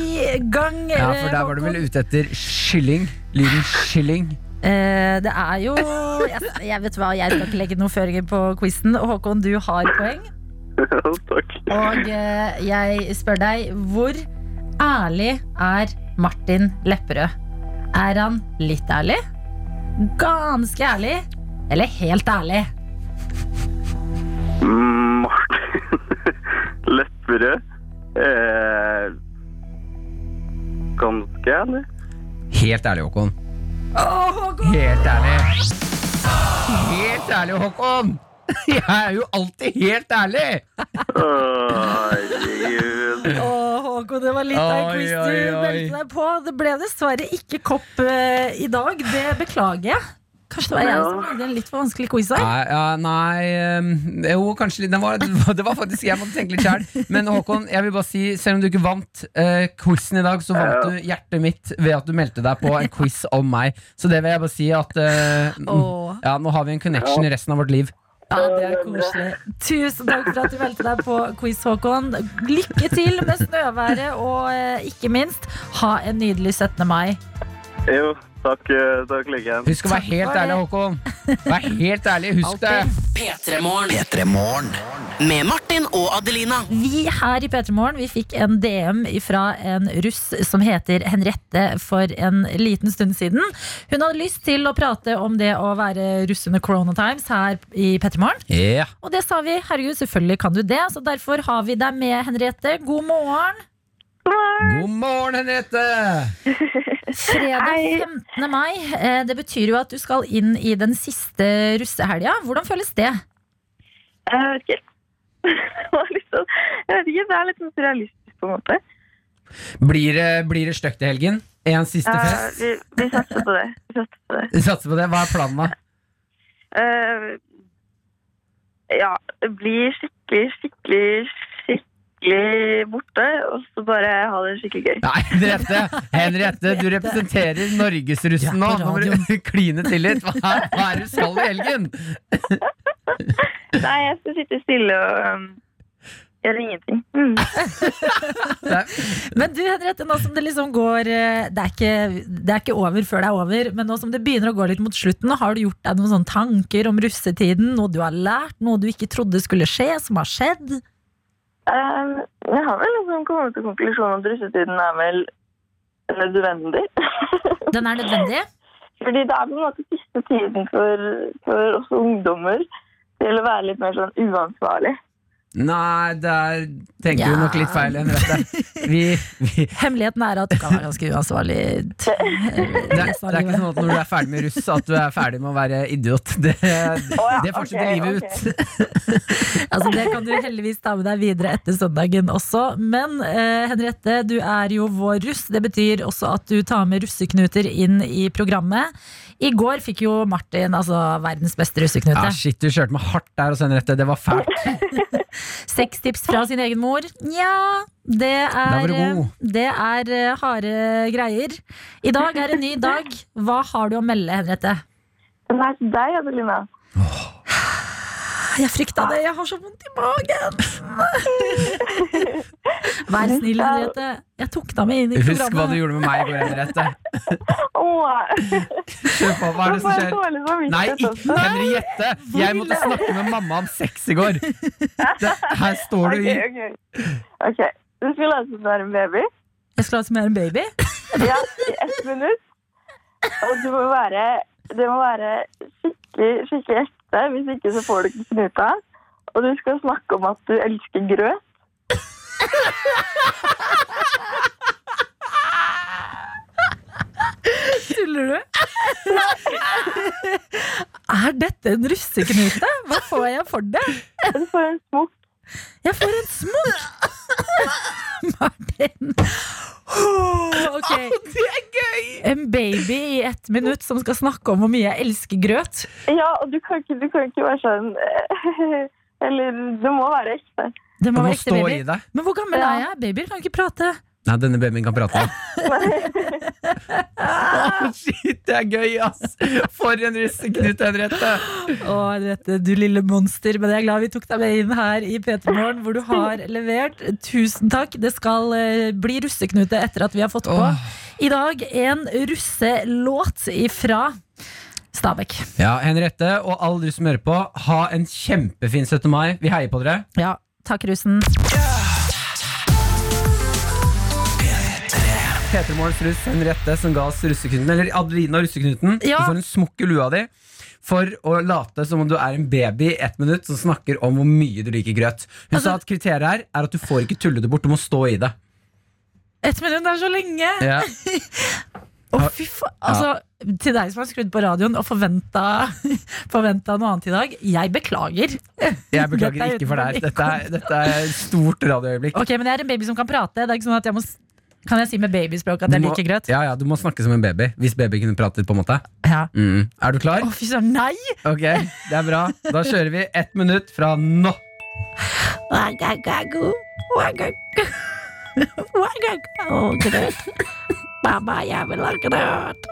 Speaker 4: gang.
Speaker 12: Ja, for der var du vel ute etter kylling? Lyden kylling?
Speaker 4: Eh, det er jo jeg, jeg vet hva, jeg skal ikke legge noen føringer på quizen. Håkon, du har poeng. [LAUGHS]
Speaker 11: Takk.
Speaker 4: Og eh, jeg spør deg, hvor ærlig er Martin Lepperød? Er han litt ærlig? Ganske ærlig? Eller helt ærlig?
Speaker 11: Martin [LAUGHS] Lepperød. Eh, ganske ærlig.
Speaker 12: Helt ærlig, Håkon. Helt ærlig. Helt ærlig, Håkon! [LAUGHS] Jeg er jo alltid helt ærlig!
Speaker 11: Å, Herregud.
Speaker 4: Å, Håkon, det var litt av en quiz
Speaker 12: oi,
Speaker 4: du
Speaker 12: oi.
Speaker 4: meldte deg på. Det ble dessverre ikke kopp eh, i dag. Det beklager jeg. Kanskje det var jeg som lagde en litt for vanskelig quiz her.
Speaker 12: Nei, ja, nei ehm, Jo, kanskje litt. Den var, [LAUGHS] det var faktisk Jeg måtte tenke litt sjøl. Men Håkon, jeg vil bare si selv om du ikke vant uh, quizen i dag, så vant
Speaker 11: Ja.
Speaker 12: du hjertet mitt ved at du meldte deg på en quiz om meg. Så det vil jeg bare si at eh,
Speaker 4: Åh.
Speaker 12: Ja, nå har vi en connection i resten av vårt liv.
Speaker 4: Ja, det er koselig. Tusen takk for at du meldte deg på quiz, Håkon. Lykke til med snøværet, og eh, ikke minst, ha en nydelig 17. mai.
Speaker 11: Jo, takk, eh, takk like
Speaker 5: Husk å være helt ærlig, Håkon. Vær helt ærlig, husk det.
Speaker 3: P3morgen. Med Martin og Adelina.
Speaker 4: Vi her i P3 Morgen vi fikk en DM fra en russ som heter Henriette for en liten stund siden. Hun hadde lyst til å prate om det å være russ under Corona Times her i P3 Morgen.
Speaker 5: Ja.
Speaker 4: Og det sa vi. Herregud, selvfølgelig kan du det. Så derfor har vi deg med, Henriette. God morgen.
Speaker 5: God morgen, Henriette!
Speaker 4: Fredag 15. mai. Eh, Det betyr jo at du skal inn i den siste russehelga. Hvordan føles det?
Speaker 13: Jeg vet ikke. [LAUGHS] Det sånn- jeg vet ikke, det er litt sånn surrealistisk på en måte.
Speaker 5: Blir det, blir det stygt i helgen? En siste
Speaker 13: fest?
Speaker 5: fest?
Speaker 13: vi, vi satser på det. Vi satser på det.
Speaker 5: Vi satser på det. Hva er planen, da?
Speaker 13: Uh, ja, blir skikkelig, skikkelig, skikkelig borte, og så bare ha det skikkelig gøy.
Speaker 5: Nei, Henriette, Henriette, du representerer norgesrussen nå. Nå må du [LAUGHS] kline til litt. Hva er, hva er det du skal i helgen?
Speaker 13: Nei, jeg skal sitte stille og um, gjøre ingenting. Mm.
Speaker 4: Men du Henriette, nå som det liksom går eh, det er, ikke, det er ikke over før det er over, men nå som det begynner å gå litt mot slutten, har du gjort deg noen sånne tanker om russetiden? Noe du har lært, noe du ikke trodde skulle skje, som har skjedd?
Speaker 13: Um, jeg har vel liksom kommet til konklusjonen at russetiden er vel nødvendig. [LAUGHS]
Speaker 4: Den er nødvendig?
Speaker 13: Fordi det er på en måte siste tiden for, for oss ungdommer til å være litt mer sånn uansvarlig.
Speaker 5: Nei, der tenker du
Speaker 4: Ja.
Speaker 5: nok litt feil, Henriette. Vi, vi,
Speaker 4: Hemmeligheten er at du kan være ganske uansvarlig.
Speaker 5: det, er, det er ikke sånn at når du er ferdig med russ, at du er ferdig med å være idiot. Det, det fortsetter livet ut. [LAUGHS]
Speaker 4: Altså, det kan du heldigvis ta med deg videre etter søndagen også. Men eh, Henriette, du er jo vår russ. Det betyr også at du tar med russeknuter inn i programmet. I går fikk jo Martin altså verdens beste russeknute.
Speaker 5: Ja, shit, du kjørte meg hardt der også, Henriette. Det var fælt. [LAUGHS]
Speaker 4: Seks tips fra sin egen mor. Nja, det er, det er eh, harde greier. I dag er en ny dag. Hva har du å melde, Henriette?
Speaker 13: Den er til deg, Adelina.
Speaker 4: Jeg frykta det. Jeg har så vondt i magen. [LAUGHS] Vær snill, Henriette. Jeg tok deg med inn i
Speaker 5: Husk hva du gjorde med meg i går, Henriette. [LAUGHS]
Speaker 13: Åh.
Speaker 5: Kjør på, hva er det som skjer? Nei, ikke. Henriette! Jeg måtte snakke med mamma om sex i går. Det, her står du i
Speaker 13: Ok, ok. Ok, du skal late som du er en baby.
Speaker 4: Jeg skal late som jeg er en baby.
Speaker 13: Ja, i ett minutt. Og du må være, det må være skikkelig, skikkelig ekte. Hvis ikke så får du ikke knuta. Og du skal snakke om at du elsker grøt.
Speaker 4: Tuller du? er dette en russeknute? Hva får jeg for det?
Speaker 13: Du får en smokk.
Speaker 4: Jeg får en smokk! [LAUGHS] Martin. Oh, ok. [LAUGHS]
Speaker 5: Det er gøy!
Speaker 4: En baby i ett minutt som skal snakke om hvor mye jeg elsker grøt.
Speaker 13: Ja, og du kan ikke, du kan ikke være sånn [LAUGHS] Eller det må være ekte.
Speaker 4: Det
Speaker 5: Du
Speaker 4: må
Speaker 5: må
Speaker 4: være ekte
Speaker 5: stå
Speaker 4: baby.
Speaker 5: i det.
Speaker 4: Men hvor gammel er jeg? Babyer kan ikke prate.
Speaker 5: Nei, denne babyen kan prate. oh, [LAUGHS] shit, det er gøy, ass! For en russeknut, Henriette!
Speaker 4: Å, Henriette, du lille monster. Men jeg er glad vi tok deg med inn her i P3 Morgen, hvor du har levert. Tusen takk. Det skal eh, bli russeknute etter at vi har fått på i dag en russelåt ifra Stabæk.
Speaker 5: Ja, Henriette og alle dere som hører på, ha en kjempefin 17. mai. Vi heier på dere.
Speaker 4: Ja, takk, russen.
Speaker 5: Peter Morgens russ, Henriette, som ga oss russeknuten, eller Adelina russeknuten.
Speaker 4: Ja.
Speaker 5: Du får en smokk i lua di for å late som om du er en baby i ett minutt som snakker om hvor mye du liker grøt. Hun
Speaker 4: Altså-
Speaker 5: sa at kriteriet her er at du får ikke tulle det bort, du må stå i det.
Speaker 4: Ett minutt er så lenge!
Speaker 5: Ja. [LAUGHS]
Speaker 4: Å, fy faen. Altså, til deg som har skrudd på radioen og forventa, [LAUGHS] forventa noe annet i dag, jeg beklager.
Speaker 5: Jeg beklager
Speaker 4: er
Speaker 5: ikke for deg. Dette er, dette er et stort radioøyeblikk.
Speaker 4: Ok, Men jeg er en baby som kan prate. Det er ikke sånn at jeg må Kan jeg si med babyspråk at jeg liker grøt?
Speaker 5: Ja, ja, Du må snakke som en baby. Hvis baby kunne pratet, på en måte.
Speaker 4: Ja.
Speaker 5: Mm. Er du klar?
Speaker 4: Å, fy søren, nei!
Speaker 5: Ok, det er bra. Da kjører vi ett minutt fra nå.
Speaker 4: Å, grøt. Mamma, jeg vil ha grøt.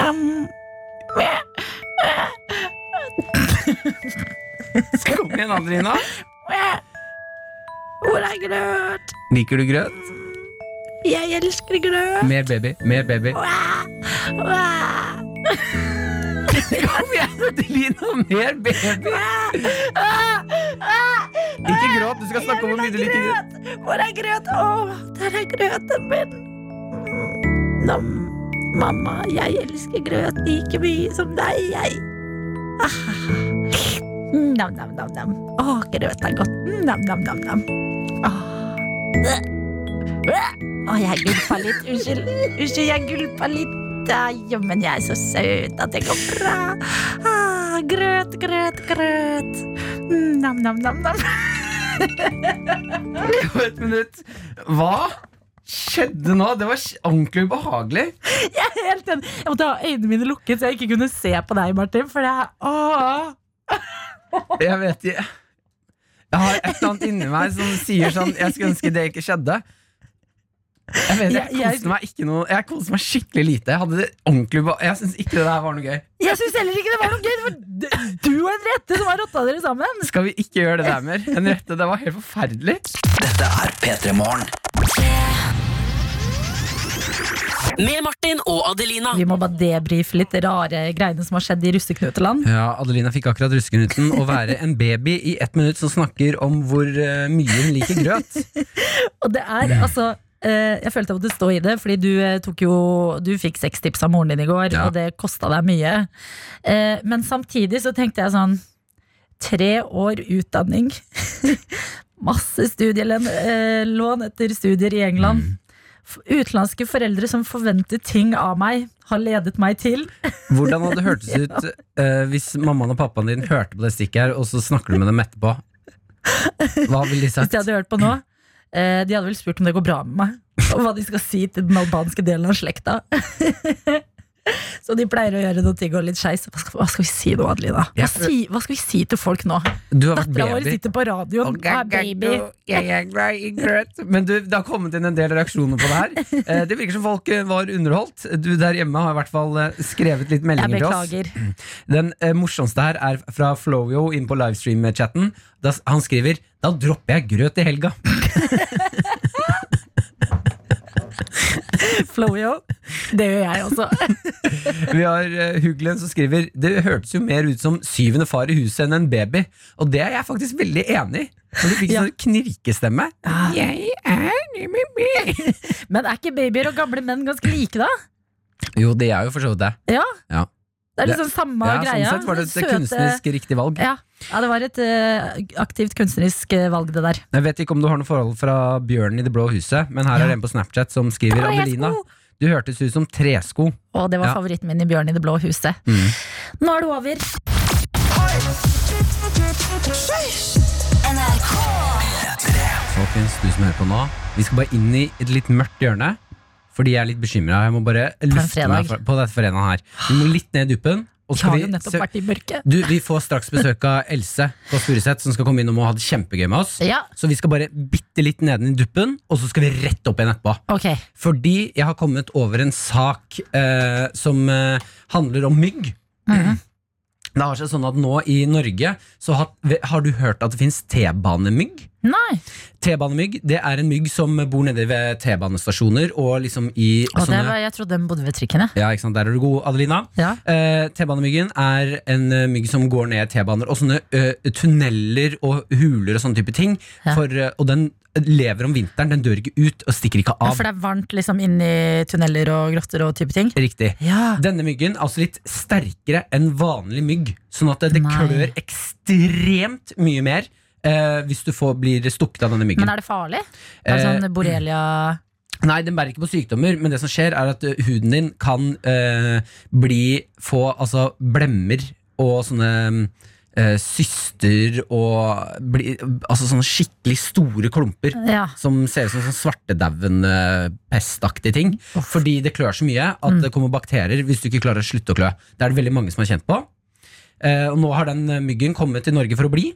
Speaker 4: Um,
Speaker 5: Kom igjen, Andrina.
Speaker 4: Hvor er grøt?
Speaker 5: Liker du grøt?
Speaker 4: Jeg elsker grøt.
Speaker 5: Mer baby. Mer baby. Kom igjen, Adelina, mer baby! Ikke gråt, du skal snakke om hvor mye du liker grøt.
Speaker 4: Hvor er grøt? Å, der er grøten min. Nam, mamma, jeg elsker grøt like mye som deg, jeg. Ah. Nam, nam, nam, nam. Å, grøt er godt. Nam, nam, nam, nam. Åh. Å, jeg gulpa litt. Unnskyld. Unnskyld, jeg gulpa litt. Jammen, men jeg er så søt at det går bra. Ah, grøt, grøt, grøt. Nam, nam, nam, nam. [LAUGHS]
Speaker 5: Et minutt. Hva skjedde nå? Det var ordentlig ubehagelig.
Speaker 4: Jeg er helt enig. Jeg måtte ha øynene mine lukket så jeg ikke kunne se på deg, Martin. For det er åh.
Speaker 5: Jeg vet ikke Jeg har et eller annet inni meg som sier sånn Jeg skulle ønske det ikke skjedde. Jeg vet, jeg
Speaker 4: Jeg- jeg-
Speaker 5: koste meg ikke noe Jeg koste meg skikkelig lite. Jeg hadde det ordentlig Jeg syns ikke det der var noe gøy.
Speaker 4: Jeg syns heller ikke det var noe gøy. Det var du og en rette som har rotta dere sammen.
Speaker 5: Skal vi ikke gjøre det der mer? En rette, det var helt forferdelig.
Speaker 14: Dette er P3 Morgen.
Speaker 3: Med Martin og Adelina.
Speaker 4: Vi må bare debrife litt rare greiene som har skjedd i russeknuteland.
Speaker 5: Ja, Adelina fikk akkurat russeknuten å være en baby i ett minutt som snakker om hvor eh, mye hun liker grøt. [LAUGHS]
Speaker 4: Og det er altså jeg følte jeg måtte stå i det, fordi du eh, tok jo Du fikk sextips av moren din i går,
Speaker 5: Ja.
Speaker 4: og det kosta deg mye. Eh, Men samtidig så tenkte jeg sånn Tre år utdanning. [LAUGHS] Masse studielån eh, etter studier i England.
Speaker 5: Mm.
Speaker 4: Utenlandske foreldre som forventer ting av meg, har ledet meg til. [LAUGHS]
Speaker 5: Hvordan hadde det hørtes ut eh, hvis mammaen og pappaen din hørte på det stikket her, og så snakker du med dem etterpå? Hva ville de sagt?
Speaker 4: Hvis
Speaker 5: jeg
Speaker 4: de hadde hørt på nå. Eh, de hadde vel spurt om det går bra med meg. [LAUGHS] Og hva de skal si til den albanske delen av slekta. [LAUGHS] Så de pleier å gjøre noe ting og litt skeis. Hva, hva skal vi si nå, Adelina? Hva, si, hva skal vi si til folk nå?
Speaker 5: Du har vært
Speaker 4: Dattera vår sitter på radioen og er baby.
Speaker 5: Jeg er glad i grøt. Men du, det har kommet inn en del reaksjoner på det her. Eh, Det virker som folk eh, var underholdt. Du der hjemme har i hvert fall skrevet litt meldinger til oss.
Speaker 4: beklager.
Speaker 5: Den morsomste her er fra Flowio inn på livestream-chatten. Han skriver Da dropper jeg grøt i helga. [LAUGHS]
Speaker 4: Flowyo. Det gjør jeg også. [LAUGHS]
Speaker 5: Vi har uh, Huglen som skriver Det hørtes jo mer ut som syvende far i huset enn en baby. Og det er jeg faktisk veldig enig i. Du fikk
Speaker 4: Ja.
Speaker 5: sånn knirkestemme. Jeg er baby. [LAUGHS]
Speaker 4: Men er ikke babyer og gamle menn ganske like, da?
Speaker 5: Jo, det er jo for så vidt det.
Speaker 4: Ja,
Speaker 5: Ja.
Speaker 4: Det er liksom samme
Speaker 5: Ja,
Speaker 4: greia.
Speaker 5: sånn sett var det et
Speaker 4: Søte-
Speaker 5: kunstnerisk riktig valg.
Speaker 4: Ja. Ja, det var et uh, aktivt kunstnerisk uh, valg, det der.
Speaker 5: Jeg vet ikke om du har noe forhold fra Bjørnen i Det blå huset, men her er det en på Snapchat som skriver
Speaker 4: Tresko!
Speaker 5: Adelina, du hørtes ut som tresko.
Speaker 4: Å, det var
Speaker 5: Ja.
Speaker 4: favoritten min i Bjørn i det blå huset.
Speaker 5: Mm.
Speaker 4: Nå er det over.
Speaker 5: Folkens, du som hører på nå, vi skal bare inn i et litt mørkt hjørne. Fordi jeg er litt bekymra. Jeg må bare lufte meg på dette fredagen her. Vi må litt ned i duppen. Skal
Speaker 4: har jo nettopp vært i mørket.
Speaker 5: du, vi får straks besøk av Else på Furuset, som skal komme inn og ha det kjempegøy med oss.
Speaker 4: Ja,
Speaker 5: Så vi skal bare bitte litt neden i duppen, og så skal vi rett opp igjen etterpå.
Speaker 4: Okay.
Speaker 5: Fordi jeg har kommet over en sak eh, som eh, handler om mygg.
Speaker 4: Mhm.
Speaker 5: Det har seg sånn at nå i Norge så har, har du hørt at det finnes T-banemygg?
Speaker 4: Nei.
Speaker 5: T-banemygg det er en mygg som bor nede ved T-banestasjoner og liksom i
Speaker 4: Og det
Speaker 5: sånne
Speaker 4: var, jeg trodde den bodde ved trikken.
Speaker 5: ja, ikke sant, Der er du god, Adelina.
Speaker 4: Ja.
Speaker 5: Eh, T-banemyggen er en eh, mygg som går ned T-baner og sånne eh, tunneler og huler og sånne type ting.
Speaker 4: Ja.
Speaker 5: For, eh, og den lever om vinteren, den dør ikke ut og stikker ikke av. Ja.
Speaker 4: For det er varmt liksom inni tunneler og grotter og type ting?
Speaker 5: Riktig.
Speaker 4: Ja.
Speaker 5: Denne myggen er altså litt sterkere enn vanlig mygg, sånn at det, det klør ekstremt mye mer eh, hvis du får, blir stukket av denne myggen.
Speaker 4: Men er det farlig? Er det
Speaker 5: Eh,
Speaker 4: sånn borrelia [CLEARS THROAT]
Speaker 5: Nei, den bærer ikke på sykdommer, men det som skjer er at eh, huden din kan eh, bli, få altså, blemmer og sånne eh, syster og bli, altså sånne skikkelig store klumper.
Speaker 4: Ja.
Speaker 5: Som ser ut som sånn svartedauden-pestaktige ting. Fordi det klør så mye at det kommer bakterier hvis du ikke klarer å slutte å klø. Det er det veldig mange som har kjent på. Eh, og nå har den myggen kommet til Norge for å bli.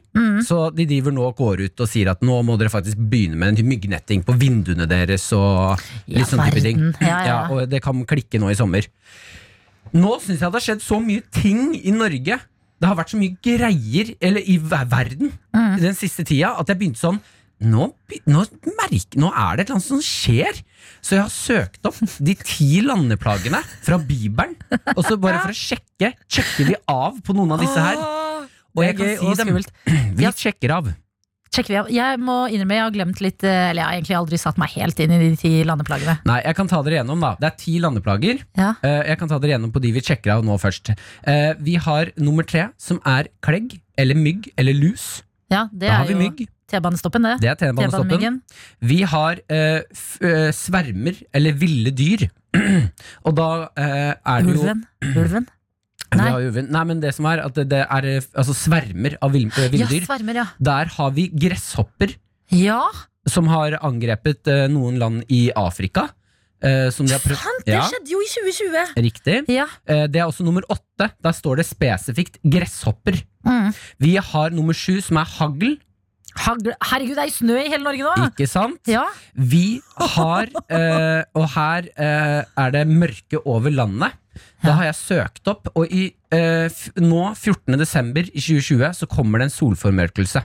Speaker 5: Så de driver nå og går ut og sier at nå må dere faktisk begynne med en myggnetting på vinduene deres og
Speaker 4: Ja,
Speaker 5: sånn type ting.
Speaker 4: Ja, ja.
Speaker 5: og det kan klikke nå i sommer. Nå syns jeg det har skjedd så mye ting i Norge. Det har vært så mye greier eller i verden
Speaker 4: Mm.
Speaker 5: den siste tida at jeg begynte sånn nå, nå, merker, nå er det et eller annet som skjer. Så jeg har søkt opp de ti landeplagene fra Bibelen. Og så bare for å sjekke Sjekker vi av på noen av disse her. Og jeg kan si dem. [CLEARS THROAT] Vi sjekker av.
Speaker 4: Vi av. Jeg må innrømme jeg har glemt litt eh, Eller jeg har egentlig aldri satt meg helt inn i de ti landeplagene.
Speaker 5: Nei, jeg kan ta dere gjennom, da. Det er ti landeplager.
Speaker 4: Ja.
Speaker 5: Eh, jeg kan ta dere gjennom på de vi sjekker av nå først. Eh, vi har nummer tre, som er klegg eller mygg eller lus.
Speaker 4: Ja, det
Speaker 5: Da har vi
Speaker 4: jo
Speaker 5: mygg.
Speaker 4: T-banestoppen, det.
Speaker 5: Det er T-banestoppen. Vi har eh, eh, svermer eller ville dyr. [CLEARS THROAT] Og da eh, er det jo
Speaker 4: Ulven. Ulven. Nei.
Speaker 5: Nei, men det som er at det, det er eh, altså svermer av vill- eh, ville
Speaker 4: Ja,
Speaker 5: dyr.
Speaker 4: svermer, ja.
Speaker 5: Der har vi gresshopper
Speaker 4: Ja,
Speaker 5: som har angrepet eh, noen land i Afrika. eh, som de
Speaker 4: sant! Det
Speaker 5: Ja,
Speaker 4: skjedde jo i 2020.
Speaker 5: riktig.
Speaker 4: Ja.
Speaker 5: Eh, det er også nummer åtte. Der står det spesifikt gresshopper.
Speaker 4: Mm.
Speaker 5: Vi har nummer sju, som er hagl.
Speaker 4: Herregud, det er jo snø i hele Norge nå!
Speaker 5: Ikke sant?
Speaker 4: Ja.
Speaker 5: Vi har eh, Og her eh, er det mørke over landet. Da har jeg søkt opp, og i, eh, nå, 14. desember i 2020, så kommer det en solformørkelse.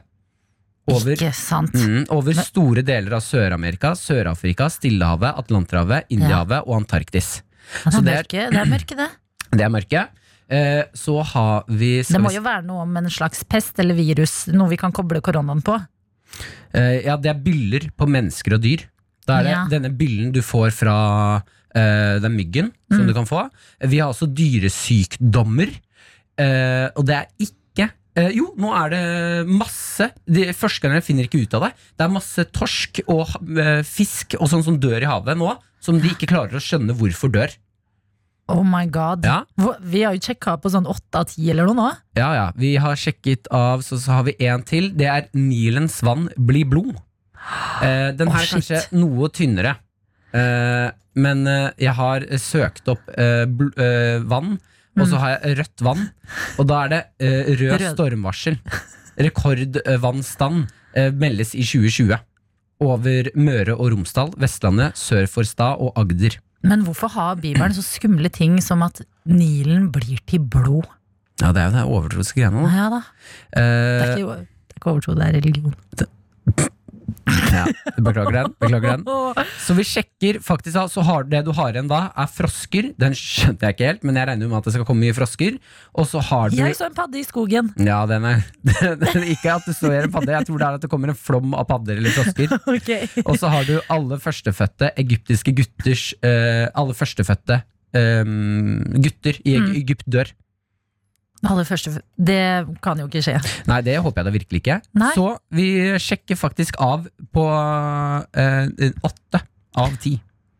Speaker 5: Over,
Speaker 4: Ikke sant.
Speaker 5: mm, over store deler av Sør-Amerika, Sør-Afrika, Stillehavet, Atlanterhavet, Indiahavet og Antarktis.
Speaker 4: Det er, mørke, det er mørke, det. [CLEARS THROAT]
Speaker 5: det er mørke. Eh, så har vi
Speaker 4: Det må jo være noe om en slags pest eller virus, noe vi kan koble koronaen på.
Speaker 5: Eh, ja, det er byller på mennesker og dyr. Da er det
Speaker 4: Ja.
Speaker 5: denne byllen du får fra eh, den myggen som
Speaker 4: Mm.
Speaker 5: du kan få. Vi har også dyresykdommer. og det er ikke eh, Jo, nå er det masse de, Forskerne finner ikke ut av det. Det er masse torsk og eh, fisk og sånn som dør i havet nå, som de ikke klarer å skjønne hvorfor dør.
Speaker 4: Oh my god.
Speaker 5: Ja.
Speaker 4: Vi har jo sjekka på sånn åtte av ti eller noe nå.
Speaker 5: Ja, ja. Vi har sjekket av, så, så har vi en til. Det er Nilens vann blir blod. Eh, den
Speaker 4: Å,
Speaker 5: her er kanskje noe tynnere. Eh, men eh, jeg har søkt opp eh, eh, vann, og så har jeg rødt vann. Og da er det eh, rød
Speaker 4: Rød.
Speaker 5: stormvarsel. Rekordvannstand meldes i 2020. Over Møre og Romsdal, Vestlandet, sør for Stad og Agder.
Speaker 4: Men hvorfor har Bibelen så skumle ting som at Nilen blir til blod?
Speaker 5: Ja, det er jo det overtroiske greiene.
Speaker 4: Ja da. Det
Speaker 5: Eh,
Speaker 4: er ikke, det er ikke overtro, det er religion.
Speaker 5: Ja, beklager den. Beklager den. Så vi sjekker faktisk Så har det du har igjen da, er frosker. Den skjønte jeg ikke helt, men jeg regner med at det skal komme mye frosker. Og så har du
Speaker 4: Jeg så en padde i skogen.
Speaker 5: Ja, den er, [LAUGHS] den Ikke at det står en padde, jeg tror det er at det kommer en flom av padder eller frosker. [LAUGHS] Og så har du alle førstefødte egyptiske gutters uh, Alle førstefødte um, gutter i
Speaker 4: Mm.
Speaker 5: Egypt dør.
Speaker 4: Aller første Det kan jo ikke skje.
Speaker 5: Nei, det håper jeg da virkelig ikke.
Speaker 4: Nei.
Speaker 5: Så vi sjekker faktisk av på eh, åtte av ti.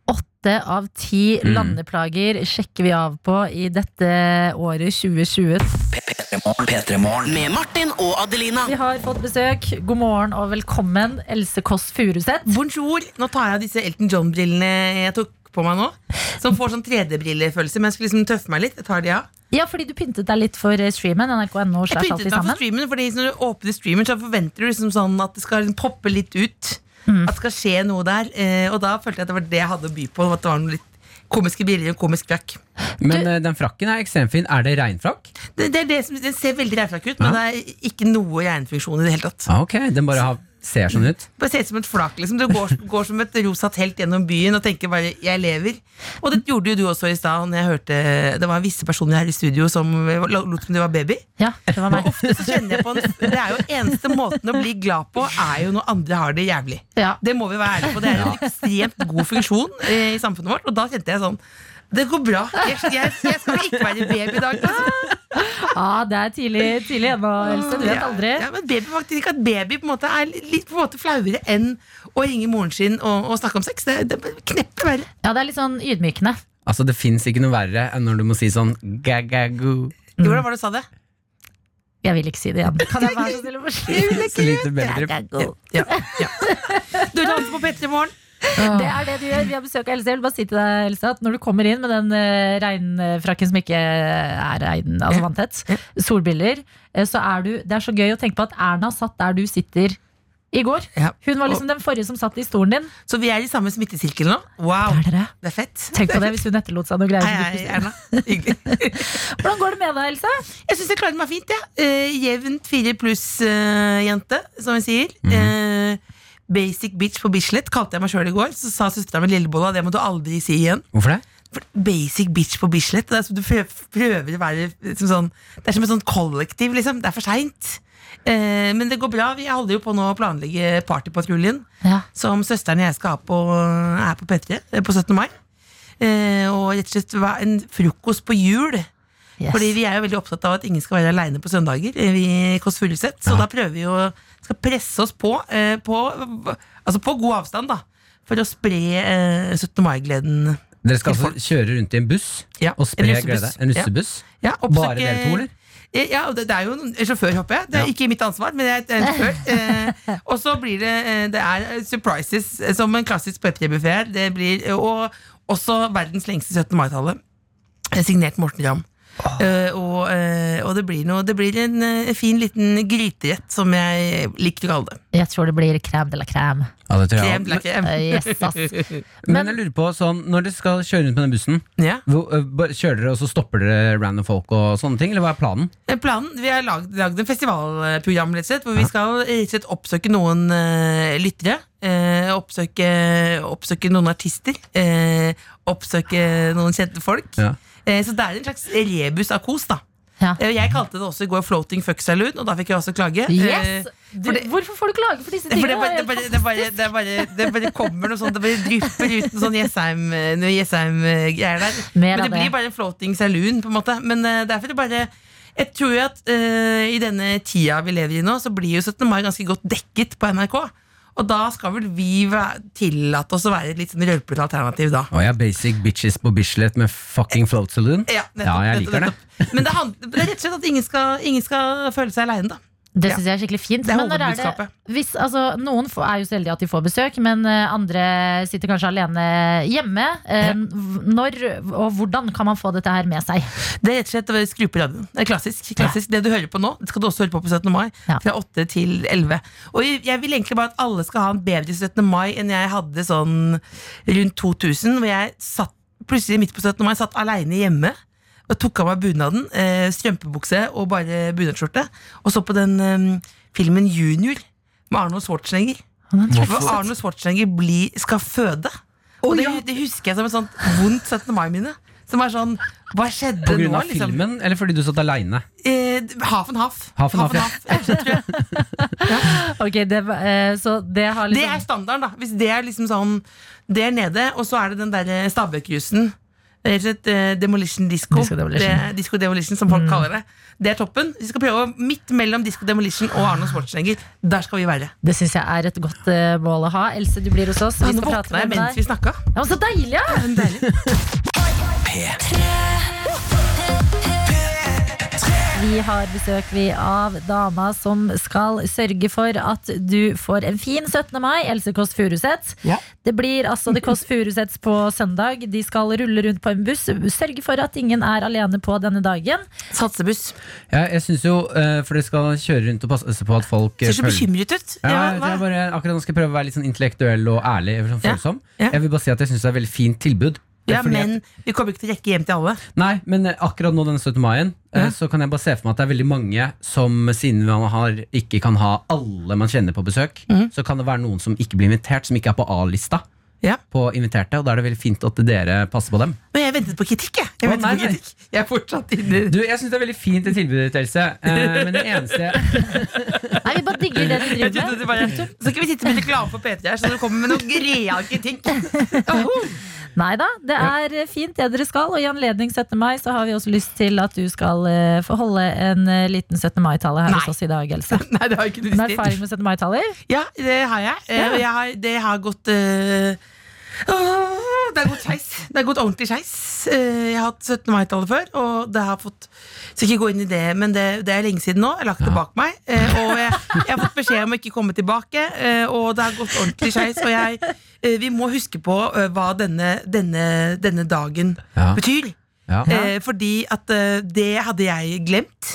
Speaker 4: Åtte av ti
Speaker 5: Mm.
Speaker 4: landeplager sjekker vi av på i dette året 2020.
Speaker 14: P3morgen.
Speaker 3: Med Martin og Adelina.
Speaker 4: Vi har fått besøk. God morgen og velkommen, Else Kåss Furuseth.
Speaker 15: Bonjour. Nå tar jeg disse Elton John-brillene jeg tok på meg nå. Som får sånn 3D-brillefølelse, men jeg skal liksom tøffe meg litt. Jeg tar de av.
Speaker 4: Ja, fordi du pyntet deg litt for eh, streamen. NRK.no
Speaker 15: Jeg pyntet meg for streamen, fordi når du åpner streamen, så forventer du liksom sånn at det skal poppe litt ut.
Speaker 4: Mm.
Speaker 15: At det skal skje noe der. Eh, og da følte jeg at det var det jeg hadde å by på. At det var noe litt komiske briller og komisk frakk.
Speaker 5: Men du, den frakken er ekstremt fin. Er det regnfrakk?
Speaker 15: Det, det, er det, som, det ser veldig regnfrakk ut, men det er ikke noe hjernefunksjon i det hele tatt.
Speaker 5: Ah, ok, den bare har, ser sånn ut.
Speaker 15: Bare ser ut som et flak. Liksom. Du går, går som et rosa telt gjennom byen og tenker bare 'jeg lever'. Og det gjorde jo du også i stad. Når jeg hørte Det var visse personer her i studio som lot som de var baby.
Speaker 4: Ja, det var meg.
Speaker 15: Ofte så kjenner jeg på en, Det er jo eneste måten å bli glad på, er jo når andre har det jævlig.
Speaker 4: Ja.
Speaker 15: Det må vi være ærlige på. Det er en ekstremt god funksjon i samfunnet vårt. Og da kjente jeg sånn Det går bra. Jeg, jeg, jeg skal ikke være baby i dag. Altså.
Speaker 4: Ja, [LAUGHS] det er tidlig, tidlig ennå, Else. Du vet aldri.
Speaker 15: Ja, men baby faktisk ikke at baby på en måte er litt på en måte flauere enn å ringe moren sin og, og snakke om sex. Det, det er knepper verre.
Speaker 4: Ja, det er litt sånn ydmykende.
Speaker 5: Altså, det fins ikke noe verre enn når du må si sånn gagagu.
Speaker 15: Jo, Hvordan var det du sa det?
Speaker 4: Jeg vil ikke si det igjen. [LAUGHS] Kan jeg være så snill å få si
Speaker 5: Så lite bedre.
Speaker 15: Ja, ja. Du danser på P3 Morgen.
Speaker 4: Det er det du gjør. Vi har besøk av Else. Jeg vil bare si til deg, Else, at når du kommer inn med den eh, regnfrakken som ikke er regn, altså vanntett, solbriller, eh, så er du Det er så gøy å tenke på at Erna satt der du sitter i går. Hun var liksom den forrige som satt i stolen din.
Speaker 15: Så vi er i samme smittesirkel nå. Wow,
Speaker 4: Det er
Speaker 15: det er fett.
Speaker 4: Tenk på det hvis hun etterlot seg noe greier.
Speaker 15: Hei, hei, Erna. [LAUGHS] Hyggelig.
Speaker 4: Hvordan går det med deg, Else?
Speaker 15: Jeg syns jeg klarer meg fint. Ja. Uh, jevnt fire pluss-jente, som vi sier. Eh, Basic bitch på Bislett kalte jeg meg sjøl i går. Så sa søstera mi Lillebolla det må du aldri si igjen.
Speaker 5: Hvorfor det?
Speaker 15: For basic bitch på Bislett. Det er som du prøver, å være som sånn, Det er som et sånt kollektiv, liksom. Det er for seint. Eh, men det går bra. Vi holder jo på nå å planlegge Partypatruljen.
Speaker 4: Ja.
Speaker 15: Som søsteren og jeg skal ha på, er på P3 eh, på 17. mai. Eh, og rett og slett en frokost på jul.
Speaker 4: Yes.
Speaker 15: Fordi vi er jo veldig opptatt av at ingen skal være aleine på søndager. eh, Vi Kåss Furuseth Så da prøver vi å skal presse oss på, eh, på Altså på god avstand, da. For å spre eh, 17. mai-gleden.
Speaker 5: Dere skal altså kjøre rundt i en buss
Speaker 15: Ja,
Speaker 5: og spre
Speaker 15: en
Speaker 5: glede? En russebuss?
Speaker 15: Ja,
Speaker 5: Bare
Speaker 15: oppsøke-
Speaker 5: dere to, eller?
Speaker 15: Eh, Ja, det, er jo en sjåfør, håper jeg. Det er
Speaker 5: Ja.
Speaker 15: ikke mitt ansvar, men jeg er en sjåfør. [LAUGHS] Eh, og så blir det eh, Det er surprises, eh, som en klassisk P3-buffé. Det blir, eh, og også verdens lengste 17. mai-tale. Signert Morten Ramm. Eh, og, uh, og det blir, noe, det blir en uh, fin liten gryterett, som jeg liker å kalle det.
Speaker 4: Jeg tror det blir crème de la crème.
Speaker 5: Ja, det tror jeg
Speaker 15: Krem de la krem.
Speaker 4: Yes, ass. [LAUGHS]
Speaker 5: Men jeg lurer på, sånn, når dere skal kjøre rundt med den bussen,
Speaker 15: Ja.
Speaker 5: hvor, kjører dere og så stopper dere random folk og sånne ting, eller hva er planen?
Speaker 15: Planen, Vi har lagd, lagd en festivalprogram rett og slett, hvor vi skal rett og slett oppsøke noen eh, lyttere. eh, oppsøke, oppsøke noen artister. eh, oppsøke noen kjente folk.
Speaker 5: Ja.
Speaker 15: Eh, så det er en slags rebus av kos. da
Speaker 4: Ja.
Speaker 15: Eh, Jeg kalte det også i går Floating Fuck Saloon, og da fikk jeg også klage. Eh,
Speaker 4: Yes! Du, hvorfor får du klage for disse [LAUGHS]
Speaker 15: det,
Speaker 4: tingene?
Speaker 15: For det, bare, det, bare, det, bare, det bare kommer noe sånt Det bare drypper ut noe sånn Jessheim-greier Jessheim-greier der.
Speaker 4: Mer
Speaker 15: Men det blir bare en floating saloon, på en måte. Men eh, derfor er det bare Jeg tror jo at uh, i denne tida vi lever i nå, så blir jo 17. mai ganske godt dekket på NRK. Og da skal vel vi tillate oss å være et litt sånn rølpete alternativ, da.
Speaker 5: Å ja, basic bitches på Bislett med fucking float saloon?
Speaker 15: Ja, nettopp,
Speaker 5: Ja, jeg
Speaker 15: nettopp,
Speaker 5: liker det.
Speaker 15: Men det, handler, det er rett og slett at ingen skal, ingen skal føle seg aleine, da.
Speaker 4: Det
Speaker 15: Ja.
Speaker 4: syns jeg er skikkelig fint.
Speaker 15: Det er
Speaker 4: Men når er det, hvis, altså, noen er jo så heldige at de får besøk, men eh, andre sitter kanskje alene hjemme. Eh, Når og hvordan kan man få dette her med seg?
Speaker 15: Det er rett og slett å skru på radioen. Det er klassisk. klassisk. Det du hører på nå, det skal du også høre på på 17. mai.
Speaker 4: Ja.
Speaker 15: Fra 8 til 11. Og jeg jeg vil egentlig bare at alle skal ha en bedre 17. mai enn jeg hadde sånn rundt 2000, hvor jeg satt plutselig midt på 17. mai satt aleine hjemme. Og tok av meg bunaden, eh, strømpebukse og bare bunadsskjorte. Og så på den eh, filmen Junior med Arnold Schwarzenegger. Hvor Arnold Schwarzenegger bli, skal føde. Og det, det husker jeg som et sånt vondt 17. mai-minne. Som er sånn Hva skjedde
Speaker 5: På grunn
Speaker 15: nå?
Speaker 5: av
Speaker 15: liksom?
Speaker 5: filmen, eller fordi du satt aleine?
Speaker 15: Eh, half and half.
Speaker 5: Half and half, ja.
Speaker 15: and half. tror.
Speaker 4: Ok, det, eh, Så det har
Speaker 15: Det
Speaker 4: liksom
Speaker 15: er standarden, da. Hvis det er liksom sånn Det er nede, og så er det den derre Stabøk-cruisen. Rett og slett eh, Demolition Disco.
Speaker 4: Disco Demolition.
Speaker 15: Det Disco Demolition, som folk kaller det. Det er toppen. Vi skal prøve å- midt mellom Disco Demolition og Arnold Schwarzenegger. Der skal vi være.
Speaker 4: Det syns jeg er et godt eh, mål å ha. Else, du blir hos oss. Vi
Speaker 15: nå
Speaker 4: skal prate
Speaker 15: våkna jeg
Speaker 4: med
Speaker 15: mens
Speaker 4: deg.
Speaker 15: vi snakka.
Speaker 4: Ja, men så deilig, ja!
Speaker 15: Deilig. [LAUGHS]
Speaker 4: Vi har besøk vi av dama som skal sørge for at du får en fin 17. mai. Else Kåss Furuseth.
Speaker 15: Ja.
Speaker 4: Det blir altså The Kåss Furuseths på søndag. De skal rulle rundt på en buss. Sørge for at ingen er alene på denne dagen.
Speaker 15: Satsebuss.
Speaker 5: Ja, jeg synes jo, eh, for dere skal kjøre rundt og passe på at folk eh,
Speaker 15: Ser så bekymret ut.
Speaker 5: Ja,
Speaker 15: Ja,
Speaker 5: jeg, bare, akkurat nå skal jeg prøve å være litt sånn intellektuell og ærlig. Sånn
Speaker 15: Ja,
Speaker 5: følsom.
Speaker 15: ja.
Speaker 5: Jeg vil bare si at jeg syns det er et veldig fint tilbud.
Speaker 15: Ja, men vi kommer ikke til å rekke hjem til alle.
Speaker 5: Nei, men eh, akkurat nå denne 17. maien eh,
Speaker 15: Ja.
Speaker 5: Så kan jeg bare se for meg at det er veldig mange som siden man har, ikke kan ha alle man kjenner på besøk,
Speaker 15: mm.
Speaker 5: så kan det være noen som ikke blir invitert, som ikke er på A-lista
Speaker 15: Ja.
Speaker 5: på inviterte. Og da er det veldig fint at dere passer på dem.
Speaker 15: Men jeg ventet på kritikk, jeg. jeg,
Speaker 5: Å, nei,
Speaker 15: på kritikk. jeg er fortsatt inne
Speaker 5: Du, Jeg syns det er veldig fint det tilbudet ditt, Else. Eh, men det eneste [LAUGHS]
Speaker 4: Nei, vi bare digger det du driver med.
Speaker 15: bare, Så skal vi sitte med reklame på P3 her, så du kommer med noe real kritikk. [LAUGHS] Åh.
Speaker 4: Nei da, det er fint det dere skal. Og i anledning 17. mai så har vi også lyst til at du skal eh, få holde en eh, liten 17. mai-tale her
Speaker 15: Nei.
Speaker 4: hos oss i dag, Else. [LAUGHS]
Speaker 15: Nei, det har jeg ikke lyst til.
Speaker 4: erfaring med 17. mai-taler?
Speaker 15: Ja, det har jeg. Eh,
Speaker 4: Ja.
Speaker 15: jeg har, det har gått åh, Det har gått skeis. Det er gått ordentlig skeis. Eh, jeg har hatt 17. mai-tallet før, og det har fått Skal ikke gå inn i det, men det, det er lenge siden nå. Jeg har lagt det bak meg. eh, og jeg, jeg har fått beskjed om å ikke komme tilbake, eh, og det har gått ordentlig skeis. Og jeg, vi må huske på hva denne, denne, denne dagen
Speaker 5: Ja.
Speaker 15: betyr.
Speaker 5: ja.
Speaker 15: Eh, fordi at det hadde jeg glemt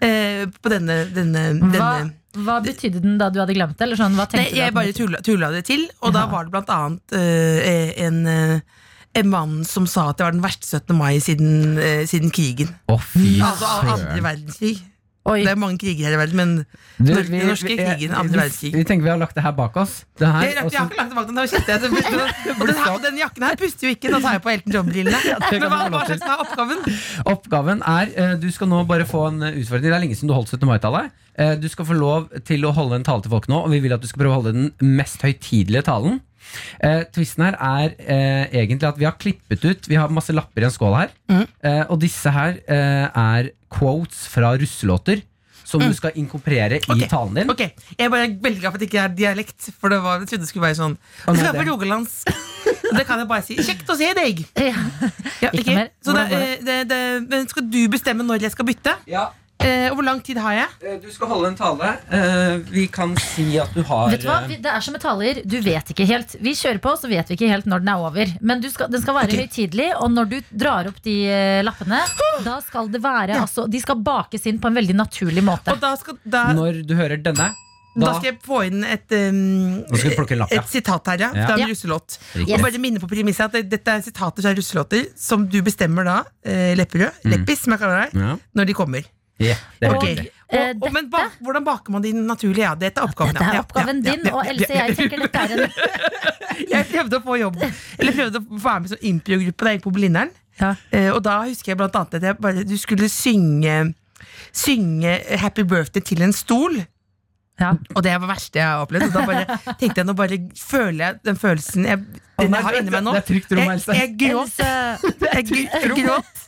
Speaker 15: eh, på denne, denne, denne
Speaker 4: hva betydde den da du hadde glemt det? Eller sånn, hva
Speaker 15: Nei, jeg bare tulla, tulla det til, og da var det blant annet uh, en, uh, en mann som sa at det var den verste 17. mai siden, eh, siden krigen.
Speaker 5: Å, fy
Speaker 15: Altså andre verdenskrig.
Speaker 4: Oi.
Speaker 15: Det er mange kriger her i verden, men
Speaker 5: Du, vi-
Speaker 15: den norske
Speaker 5: vi-
Speaker 15: krigen,
Speaker 5: vi-
Speaker 15: andre
Speaker 5: vi-
Speaker 15: verdenskrig.
Speaker 5: Vi tenker vi har lagt det her bak oss. Det her,
Speaker 15: jeg, jeg, har ikke lagt det bak den, nå jeg det. [LAUGHS] Og den, her, og den jakken her puster jo ikke. Nå tar jeg på Elton John-brillene. [LAUGHS]
Speaker 5: det
Speaker 15: Men hva, hva slags er oppgaven?
Speaker 5: Oppgaven er eh, Du skal nå bare få en eh, utfordring. Det er lenge siden du holdt 17. mai-tallet. Eh, Du skal få lov til å holde en tale til folk nå, og vi vil at du skal prøve å holde den mest høytidelige talen. Eh, twisten her er eh, egentlig at vi har klippet ut Vi har masse lapper i en skål her.
Speaker 15: Mm.
Speaker 5: Eh, og disse her eh, er quotes fra russelåter som du skal inkorporere i talen din.
Speaker 15: Ok, Jeg er bare veldig glad for at det ikke er dialekt, for det var, jeg trodde det skulle være sånn. Det
Speaker 5: nei,
Speaker 15: skal være
Speaker 5: det-
Speaker 15: rogalandsk. Det kan jeg bare si. Kjekt å se deg!
Speaker 4: Ja.
Speaker 15: Ja,
Speaker 4: Ikke
Speaker 15: ok.
Speaker 4: mer.
Speaker 15: Så det,
Speaker 4: går
Speaker 15: eh, det, det, men skal du bestemme når jeg skal bytte?
Speaker 5: Ja,
Speaker 15: Eh, og hvor lang tid har jeg?
Speaker 5: eh, Du skal holde en tale. Eh, Vi kan si at du har
Speaker 4: Vet du hva? Det er som med taler. Du vet ikke helt. Vi kjører på, så vet vi ikke helt når den er over. Men du skal, den skal være
Speaker 15: okay.
Speaker 4: høytidelig, og når du drar opp de lappene, da skal det være altså, De skal bakes inn på en veldig naturlig måte.
Speaker 15: Og da skal, da,
Speaker 5: Når du hører denne,
Speaker 15: da
Speaker 5: da
Speaker 15: skal jeg få inn et, um,
Speaker 5: skal plukke en lapp, ja.
Speaker 15: et sitat her, ja.
Speaker 5: Ja.
Speaker 15: Fra en
Speaker 4: Ja.
Speaker 15: russelåt.
Speaker 5: Yes.
Speaker 15: Og bare minne på premisset at dette er sitater fra russelåter som du bestemmer da, eh, Lepperød, Leppis, som jeg kaller deg,
Speaker 5: Ja.
Speaker 15: når de kommer.
Speaker 5: Ja, det
Speaker 15: Ok.
Speaker 5: riktig.
Speaker 4: Eh,
Speaker 15: Og, og, men ba, hvordan baker man de naturlig? Ja, dette er oppgaven.
Speaker 4: Dette er oppgaven
Speaker 15: Ja, ja,
Speaker 4: din,
Speaker 15: ja,
Speaker 4: og Else, jeg tenker dette er en [LAUGHS]
Speaker 15: Jeg prøvde å få jobb Eller prøvde å være med som sånn impro-gruppe da jeg gikk på Blindern.
Speaker 4: Ja.
Speaker 15: Eh, og da husker jeg blant annet at jeg bare, du skulle synge Synge Happy Birthday til en stol.
Speaker 4: Ja.
Speaker 15: Og det var det verste jeg har opplevd. Og da bare tenkte jeg nå bare føler jeg den følelsen jeg, den
Speaker 5: nei,
Speaker 15: jeg har inni meg nå.
Speaker 5: det er trygt rom,
Speaker 15: Jeg,
Speaker 5: Else.
Speaker 15: jeg.
Speaker 4: Else,
Speaker 15: Jeg gråt.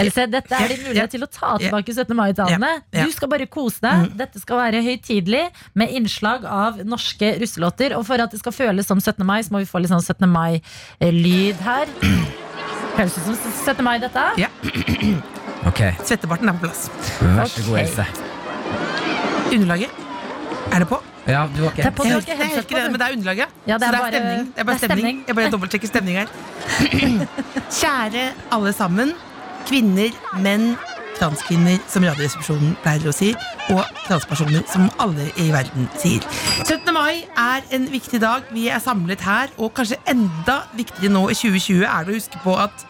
Speaker 4: Else, [LAUGHS] dette er din mulighet til å ta tilbake 17. mai-talene. Du skal bare kose deg. Dette skal være høytidelig med innslag av norske russelåter. Og for at det skal føles som 17. mai, så må vi få litt sånn 17. mai-lyd her. [CLEARS THROAT] Høres ut som 17. mai, dette.
Speaker 15: Ja. [CLEARS THROAT]
Speaker 5: Ok,
Speaker 15: Svettebarten er på plass.
Speaker 5: vær så god, Else.
Speaker 15: Underlaget. Er det på?
Speaker 5: Ja, du har
Speaker 4: Det er
Speaker 5: ikke
Speaker 4: på, du har ikke
Speaker 15: jeg
Speaker 4: headset på,
Speaker 15: det,
Speaker 4: du.
Speaker 15: men det er underlaget.
Speaker 4: Ja, det
Speaker 15: så
Speaker 4: er
Speaker 15: det er
Speaker 4: bare-
Speaker 15: stemning. Det er bare
Speaker 4: det er
Speaker 15: stemning.
Speaker 4: stemning.
Speaker 15: Jeg bare dobbeltsjekker stemning her. [CLEARS THROAT] Kjære alle sammen. Kvinner, menn, transkvinner, som Radioresepsjonen pleier å si, og transpersoner, som alle i verden sier. 17. mai er en viktig dag. Vi er samlet her, og kanskje enda viktigere nå i 2020 er det å huske på at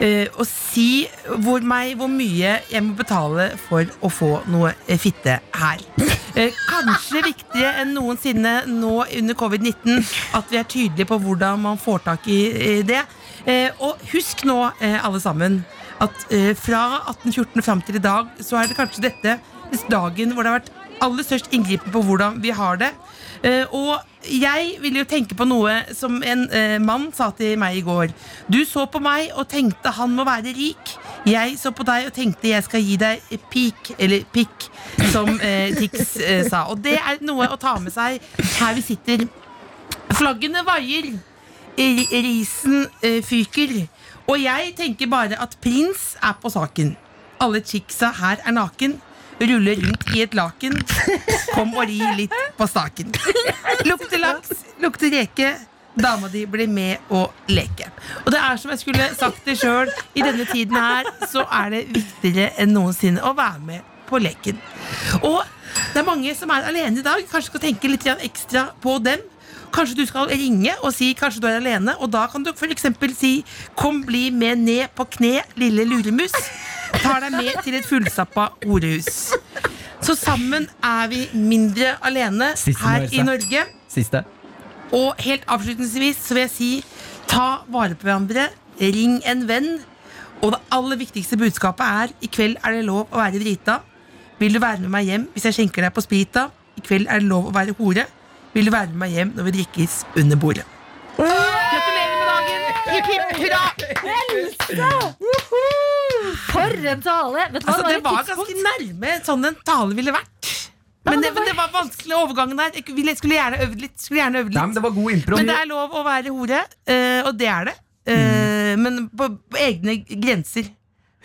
Speaker 15: eh, å si hvor, meg, hvor mye jeg må betale for å få noe eh, fitte her. Eh, kanskje viktigere enn noensinne nå under covid-19 at vi er tydelige på hvordan man får tak i det. Og husk nå, alle sammen, at fra 1814 fram til i dag, så er det kanskje dette dagen hvor det har vært aller størst inngripen på hvordan vi har det. Eh, og jeg ville jo tenke på noe som en eh, mann sa til meg i går. Du så på meg og tenkte han må være rik. Jeg så på deg og tenkte jeg skal gi deg pik, eller pikk, som Tix eh, sa. Og det er noe å ta med seg her vi sitter. Flaggene vaier. Risen fyker. Og jeg tenker bare at prins er på saken. Alle chicksa her er naken. Ruller rundt i et laken. Kom og ri litt på staken. Lukter laks, lukter reke. Dama di blir med å leke. Og det er som jeg skulle sagt det sjøl, i denne tiden her så er det viktigere enn noensinne å være med på leken. Og det er mange som er alene i dag. Kanskje skal tenke litt ekstra på dem. Kanskje du skal ringe og si kanskje du er alene, og da kan du f.eks. si 'Kom, bli med ned på kne, lille luremus'. Tar deg med til et fullstappa horehus. Så sammen er vi mindre alene
Speaker 5: Siste
Speaker 15: her i Norge.
Speaker 5: Siste.
Speaker 15: Og helt avslutningsvis så vil jeg si ta vare på hverandre, ring en venn. Og det aller viktigste budskapet er i kveld er det lov å være drita. Vil du være med meg hjem hvis jeg skjenker deg på sprita? I kveld er det lov å være hore. Vil du være med meg hjem når vi drikkes under bordet? Gratulerer med dagen! Hipp, hipp, hurra!
Speaker 4: For en tale! Vet du hva,
Speaker 15: Altså, det
Speaker 4: et
Speaker 15: var
Speaker 4: tidspunkt-
Speaker 15: ganske nærme sånn en tale ville vært. Men det, men det var vanskelig overgangen der. Jeg ville- skulle gjerne øvd litt. Skulle gjerne øvd
Speaker 5: Nei,
Speaker 15: litt.
Speaker 5: men det var god impro.
Speaker 15: Men det er lov å være hore, eh, og det er det. Eh, Men på, på egne grenser.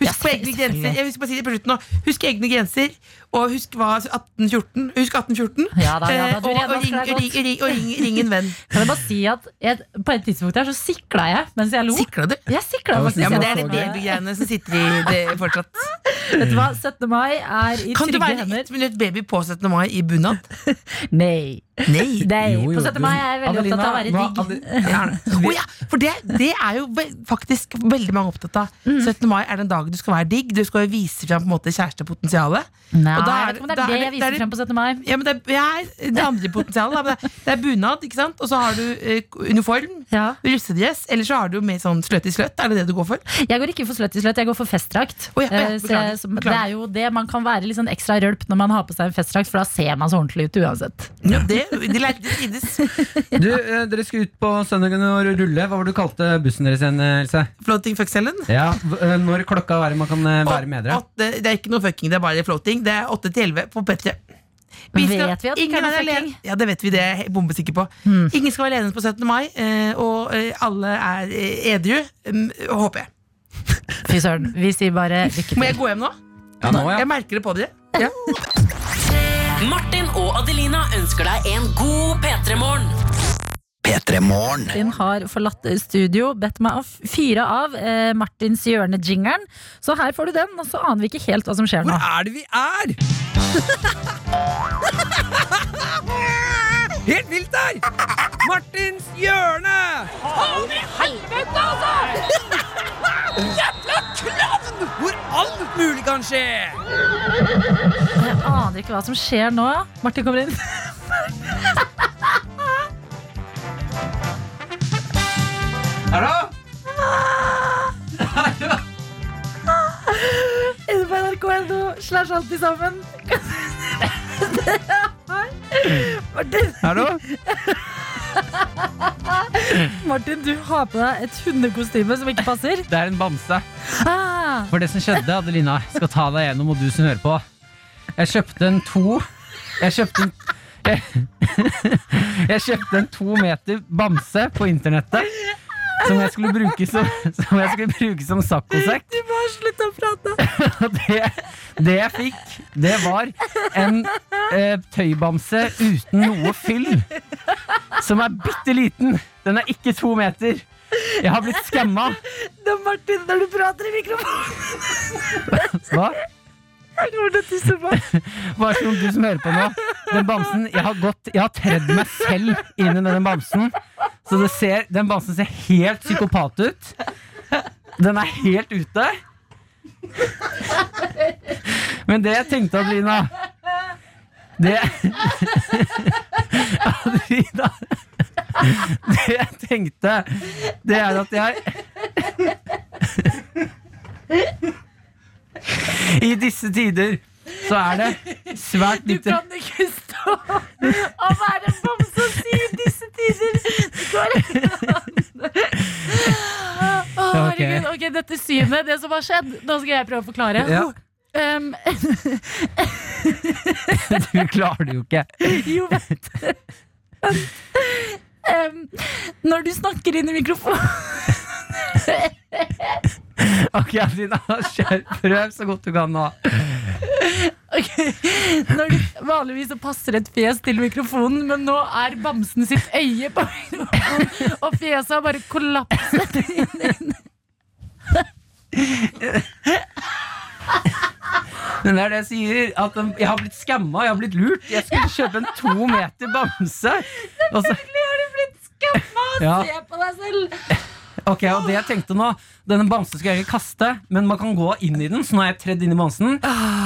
Speaker 15: Husk
Speaker 4: Ja,
Speaker 15: på egne
Speaker 4: selvfølgelig.
Speaker 15: grenser. Jeg husker bare å si det på slutten nå. Husk egne grenser, Og husk hva 1814 Husk 1814.
Speaker 4: Ja da, ja da,
Speaker 15: Eh,
Speaker 4: du
Speaker 15: og, og, ring, ring, ring, og ring, ring en venn. [LAUGHS]
Speaker 4: Kan jeg bare si at jeg, På et tidspunkt her så sikla jeg mens jeg lo.
Speaker 15: Sikla du?
Speaker 4: Jeg sikla faktisk.
Speaker 15: Ja, men det er det babygreiene som sitter i det fortsatt. [LAUGHS]
Speaker 4: Vet du hva, 17. mai er i
Speaker 15: Kan du
Speaker 4: trygge
Speaker 15: være
Speaker 4: hender.
Speaker 15: ett minutt baby på 17. mai i bunad? [LAUGHS]
Speaker 4: Nei.
Speaker 15: Nei.
Speaker 4: Nei.
Speaker 5: Jo, jo,
Speaker 4: På 17. mai er jeg veldig
Speaker 5: Adelina,
Speaker 4: opptatt av å være
Speaker 5: hva-
Speaker 4: digg.
Speaker 5: Ade-
Speaker 15: oh, ja, for det, det er jo faktisk veldig mange opptatt av.
Speaker 4: Mm.
Speaker 15: 17. mai er den dagen du skal være digg. Du skal jo vise fram på en måte kjærestepotensialet.
Speaker 4: Nei,
Speaker 15: Og da
Speaker 4: jeg
Speaker 15: er-
Speaker 4: vet ikke om det er
Speaker 15: er
Speaker 4: det jeg
Speaker 15: er
Speaker 4: viser
Speaker 15: det-
Speaker 4: frem på 17. mai.
Speaker 15: Ja, men det, er, ja, det andre potensialet da, men det, det er bunad, ikke sant? Og så har du eh, uniform,
Speaker 4: Ja.
Speaker 15: russedress, eller så har du mer sånn sløtt i sløtt. Er det det du går for?
Speaker 4: Jeg går ikke for sløtt i sløtt, jeg går for festdrakt.
Speaker 15: Oh, ja, ja,
Speaker 4: Eh, så
Speaker 15: beklager,
Speaker 4: det er jo det Man kan være litt sånn ekstra rølp når man har på seg en festdrakt, for da ser man så ordentlig ut uansett.
Speaker 15: Ja, det, de lærte det tides. [LAUGHS]
Speaker 5: Du, eh, Dere skulle ut på søndagen og rulle. Hva var det du kalte bussen deres igjen, Else?
Speaker 15: Floating fuck-cellen.
Speaker 5: Ja, eh, Når klokka er man kan eh, være med dere?
Speaker 15: Det er ikke noe fucking, det er bare floating. Det er 8 til 11 på P3.
Speaker 4: Vet vi at
Speaker 15: ingen
Speaker 4: er
Speaker 15: alene. Ja, det vet vi, det er jeg bombesikker på. Ingen skal være alene på 17. mai, eh, og eh, alle er eh, edru, mm, håper jeg. [LAUGHS]
Speaker 4: Fy søren. Vi sier bare lykke til.
Speaker 15: Må jeg gå hjem nå?
Speaker 5: Ja, nå, ja.
Speaker 15: Jeg merker det på dere. Ja. [LAUGHS]
Speaker 3: Martin og Adelina ønsker deg en god P3-morgen.
Speaker 14: P3 Morgen.
Speaker 4: Martin har forlatt studio, bedt meg å fyre av eh, Martins hjørne-jingeren. Så her får du den, og så aner vi ikke helt hva som skjer nå.
Speaker 5: Hvor er det vi er? [LAUGHS] Helt vilt der! Martins hjørne! [LAUGHS] Hvor alt mulig kan skje!
Speaker 4: Jeg aner ikke hva som skjer nå. Martin kommer inn. [LAUGHS]
Speaker 5: Hallo? [LAUGHS]
Speaker 4: Inne på nrk.no slash alltid sammen. Martin,
Speaker 5: Hallo? [LAUGHS]
Speaker 4: Martin, du har på deg et hundekostyme som ikke passer.
Speaker 5: Det er en bamse.
Speaker 4: Ah,
Speaker 5: For det som skjedde, Adelina, skal ta deg gjennom, og du som hører på. Jeg kjøpte en to Jeg kjøpte en jeg, [LAUGHS] jeg kjøpte en to meter bamse på internettet. Som jeg skulle bruke som, som, jeg skulle bruke som saccosekk.
Speaker 4: du må slutte å prate. [LAUGHS]
Speaker 5: Det, det jeg fikk, det var en eh, tøybamse uten noe fyll. Som er bitte liten. Den er ikke to meter. Jeg har blitt skamma.
Speaker 4: Da, Martin, når du prater i mikrofonen
Speaker 5: Hva?
Speaker 4: Hva
Speaker 5: er sånn du som hører på nå Den bamsen, jeg har gått Jeg har tredd meg selv inn i den bamsen Så ser, den bamsen ser helt psykopat ut. Den er helt ute. Men det jeg tenkte, Adelina Det Adelina Det jeg tenkte Det er at jeg I disse tider så er det svært
Speaker 4: Du kan ikke stå og være en bamse og si disse tider. Det går ikke an. Å, herregud, ok, dette synet, det som har skjedd, nå skal jeg prøve å forklare.
Speaker 5: Ja.
Speaker 4: Um, [LAUGHS]
Speaker 5: Du klarer det jo ikke.
Speaker 4: jo, vent. Um, når du snakker inn i mikrofonen [LAUGHS]
Speaker 5: Ok, Adelina, kjør. Prøv så godt du kan nå.
Speaker 4: Ok, når du, Vanligvis så passer et fjes til mikrofonen, men nå er bamsen sitt øye på mikrofonen, og fjeset har bare kollapset inn.
Speaker 5: Men det er det jeg sier. At jeg har blitt skamma, jeg har blitt lurt. Jeg skulle kjøpe en to meter bamse.
Speaker 4: Selvfølgelig har du blitt skamma! Se på deg selv!
Speaker 5: Ok, og det jeg tenkte nå Denne bamsen skal jeg ikke kaste, men man kan gå inn i den. Så nå er jeg tredd inn i bamsen.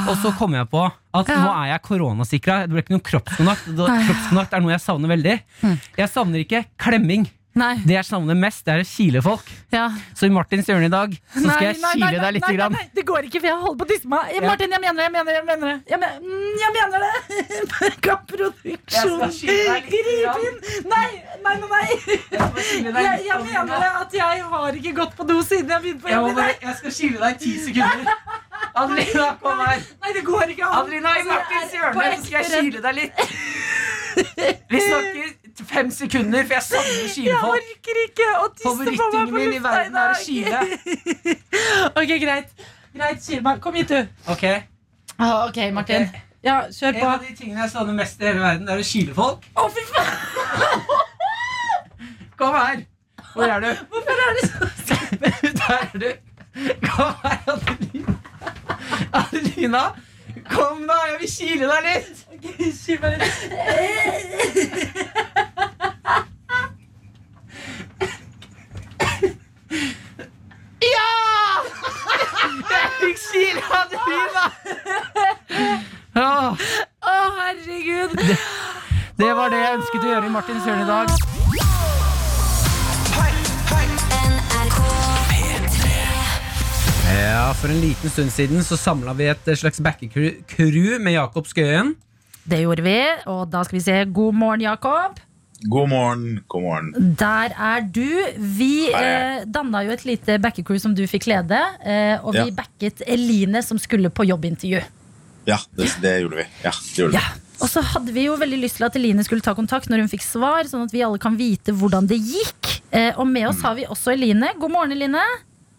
Speaker 5: Og så kom jeg på at nå er jeg koronasikra. Det blir ikke noe kroppskontakt. Kroppskontakt er noe jeg savner veldig. Jeg savner ikke klemming.
Speaker 4: Nei.
Speaker 5: Det jeg savner mest, det er å kile folk.
Speaker 4: Ja.
Speaker 5: Så i Martins hjørne i dag så skal jeg
Speaker 4: Nei,
Speaker 5: kile
Speaker 4: nei,
Speaker 5: deg litt.
Speaker 4: nei, nei, det går ikke, for jeg holder på å tisse meg.
Speaker 5: Ja.
Speaker 4: Martin, jeg mener det, jeg mener det. Jeg mener det. Jeg, men, mm, jeg mener det. [LAUGHS]
Speaker 5: Litt
Speaker 4: Grip inn. Nei, nei, nei. Jeg, jeg mener det at jeg har ikke gått på do siden jeg begynte på
Speaker 5: jobb
Speaker 4: i
Speaker 5: dag. jeg skal kile deg i ti sekunder. [LAUGHS] Adelina, kom her.
Speaker 4: Nei, det går ikke an.
Speaker 5: Adelina, i
Speaker 4: Altså,
Speaker 5: Martins
Speaker 4: jeg på
Speaker 5: hjørne så skal jeg kile deg litt. Vi snakker fem sekunder, for jeg savner
Speaker 4: Jeg orker ikke å tisse på meg på lufta i dag.
Speaker 5: kile. [LAUGHS]
Speaker 4: Ok, greit. Greit, kil meg. Kom hit, du.
Speaker 5: Ok,
Speaker 4: Ah, ok, Martin. Ja, kjør
Speaker 5: En av de tingene jeg savner mest i hele verden, det er å kile folk.
Speaker 4: Å, fy faen! [LAUGHS]
Speaker 5: Kom her! Hvor er du?
Speaker 4: Hvorfor er det så [LAUGHS]
Speaker 5: Der er du. Kom her, Adelina. Adelina, kom da! Jeg vil kile deg litt.
Speaker 4: Kyl meg litt.
Speaker 5: Ja! Jeg fikk kila Adelina! Åh,
Speaker 4: Å, herregud.
Speaker 5: det var det jeg ønsket å gjøre i Martins hjørne i dag. Ja, For en liten stund siden så samla vi et slags backecrew med Jakob Skøyen.
Speaker 4: Det gjorde vi, og da skal vi se. God morgen, Jakob.
Speaker 16: God morgen, god morgen.
Speaker 4: Der er du. Vi eh, danna jo et lite backecrew som du fikk lede. Eh, og vi
Speaker 16: Ja.
Speaker 4: backet Eline som skulle på jobbintervju.
Speaker 16: Ja, det, det gjorde vi. Ja, det gjorde
Speaker 4: Ja. Og så hadde vi jo veldig lyst til at Eline skulle ta kontakt når hun fikk svar, sånn at vi alle kan vite hvordan det gikk. Eh, og med oss har vi også Eline. God morgen, Eline.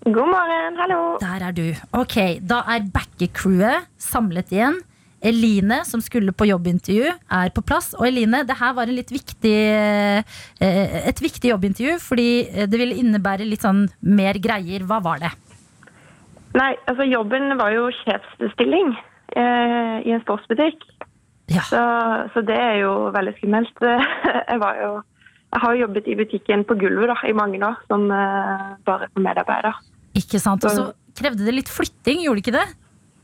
Speaker 13: God morgen, hallo.
Speaker 4: Der er du. Ok, Da er backecrewet samlet igjen. Eline, som skulle på jobbintervju, er på plass. Og Eline, det her var en litt viktig, eh, et viktig jobbintervju, fordi eh, det ville innebære litt sånn mer greier. Hva var det?
Speaker 13: Nei, altså jobben var jo sjefsstilling eh, i en sportsbutikk. Så, så det er jo veldig skummelt. [LAUGHS] Jeg, var jo, jeg har jo jobbet i butikken på gulvet da, i mange år, som eh, bare medarbeider.
Speaker 4: Ikke sant? Og så krevde det litt flytting, gjorde det ikke det?